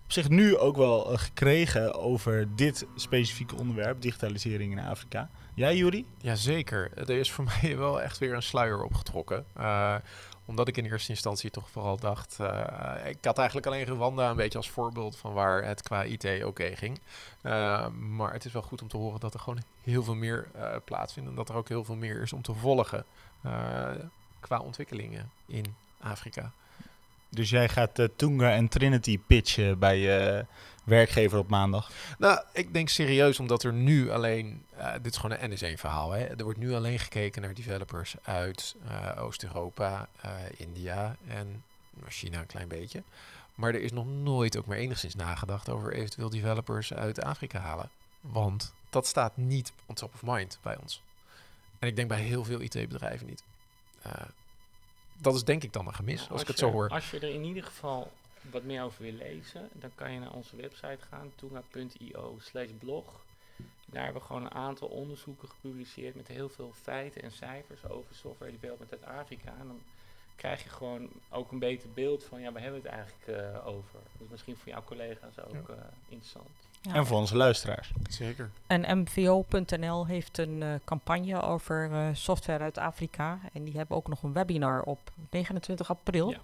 op zich nu ook wel uh, gekregen over dit specifieke onderwerp, digitalisering in Afrika. Jij, Juri? Jazeker. Er is voor mij wel echt weer een sluier opgetrokken. omdat ik in eerste instantie toch vooral dacht... ik had eigenlijk alleen Rwanda een beetje als voorbeeld van waar het qua IT oké ging. maar het is wel goed om te horen dat er gewoon heel veel meer plaatsvindt. En dat er ook heel veel meer is om te volgen qua ontwikkelingen in Afrika. Dus jij gaat uh, Tunga en Trinity pitchen bij je werkgever op maandag? Nou, ik denk serieus, omdat er nu alleen... Uh, dit is gewoon een NS1-verhaal. Er wordt nu alleen gekeken naar developers uit Oost-Europa, India en China een klein beetje. Maar er is nog nooit ook maar enigszins nagedacht over eventueel developers uit Afrika halen. Want dat staat niet on top of mind bij ons. En ik denk bij heel veel IT-bedrijven niet dat is denk ik dan een gemis, nou, als, ik het zo hoor. Als je er in ieder geval wat meer over wil lezen, dan kan je naar onze website gaan, tunga.io slash blog. Daar hebben we gewoon een aantal onderzoeken gepubliceerd met heel veel feiten en cijfers over software development uit Afrika. En dan krijg je gewoon ook een beter beeld van, ja, waar hebben we het eigenlijk uh, over? Dus misschien voor jouw collega's ook ja. uh, interessant. Ja. En voor onze luisteraars. Zeker. En MVO.nl heeft een uh, campagne over uh, software uit Afrika. En die hebben ook nog een webinar op 29 april. Ja.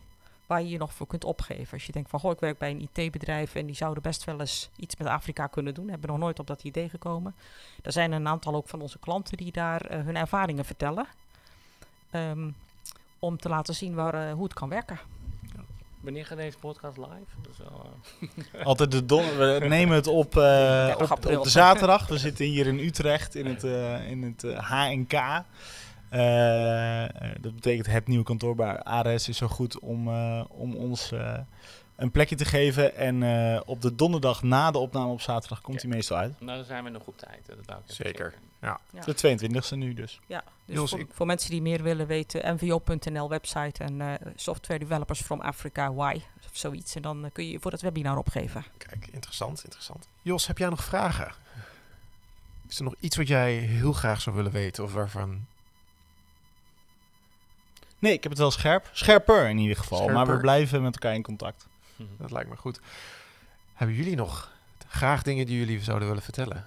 Waar je je nog voor kunt opgeven. Als je denkt van, goh, ik werk bij een IT-bedrijf en die zouden best wel eens iets met Afrika kunnen doen. Hebben nog nooit op dat idee gekomen. Er zijn een aantal ook van onze klanten die daar uh, hun ervaringen vertellen. Um, om te laten zien waar, hoe het kan werken. Wanneer gaat deze podcast live? Wel, uh... Altijd de don we nemen het op, uh, op, op, de zaterdag. We zitten hier in Utrecht in het, uh, in het HNK. dat betekent het nieuwe kantoor bij Ares is zo goed om, om ons een plekje te geven. En uh, op de donderdag na de opname op zaterdag komt hij meestal uit. Nou, dan zijn we nog op tijd. Dat wou ik Zeker. Ja. ja. De 22e nu dus. Ja, dus Jos, voor, ik... voor, mensen die meer willen weten, nvo.nl website en uh, Software Developers from Africa, why, of zoiets. En dan uh, kun je je voor dat webinar opgeven. Kijk, interessant, interessant. Jos, heb jij nog vragen? Is er nog iets wat jij heel graag zou willen weten of waarvan... Nee, ik heb het wel scherp. Scherper in ieder geval. Scherper. Maar we blijven met elkaar in contact. Dat lijkt me goed. Hebben jullie nog graag dingen die jullie zouden willen vertellen?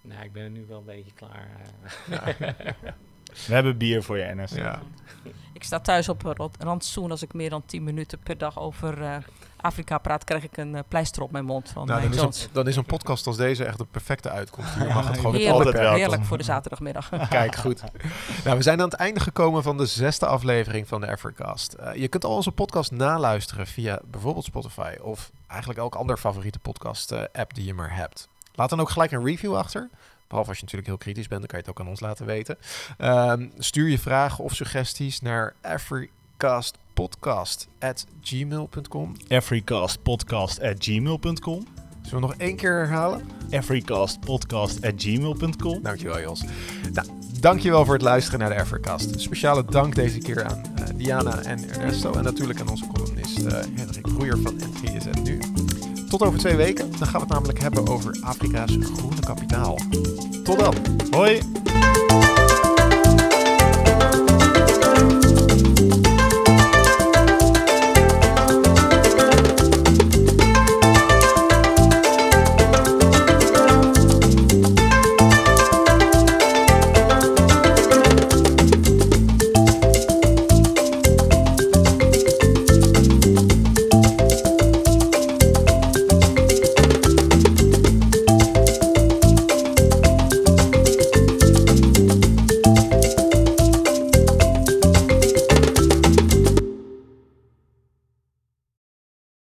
Nou, ik ben er nu wel een beetje klaar. Ja. We hebben bier voor je, NS. Ja. Ik sta thuis op een randzoen als ik meer dan 10 minuten per dag over uh, Afrika praat, krijg ik een uh, pleister op mijn mond. Van nou, dan, is een, dan, is een, podcast als deze echt de perfecte uitkomst. Je mag het gewoon heerlijk, altijd heerlijk voor de zaterdagmiddag. Kijk, goed. nou, we zijn aan het einde gekomen van de zesde aflevering van de Evercast. Uh, je kunt al onze podcast naluisteren via bijvoorbeeld Spotify of eigenlijk elk ander favoriete podcast app die je maar hebt. Laat dan ook gelijk een review achter. Behalve als je natuurlijk heel kritisch bent, dan kan je het ook aan ons laten weten. Um, stuur je vragen of suggesties naar everycastpodcast@gmail.com. Everycastpodcast@gmail.com. Zullen we nog één keer herhalen? Everycastpodcast@gmail.com. Dankjewel, Jos. Nou, dankjewel voor het luisteren naar de Evercast. Speciale dank deze keer aan uh, Diana en Ernesto. En natuurlijk aan onze columnist uh, Hendrik Broeier van NGSN Nu. Tot over twee weken. Dan gaan we het namelijk hebben over Afrika's groene kapitaal. Tot dan. Hoi.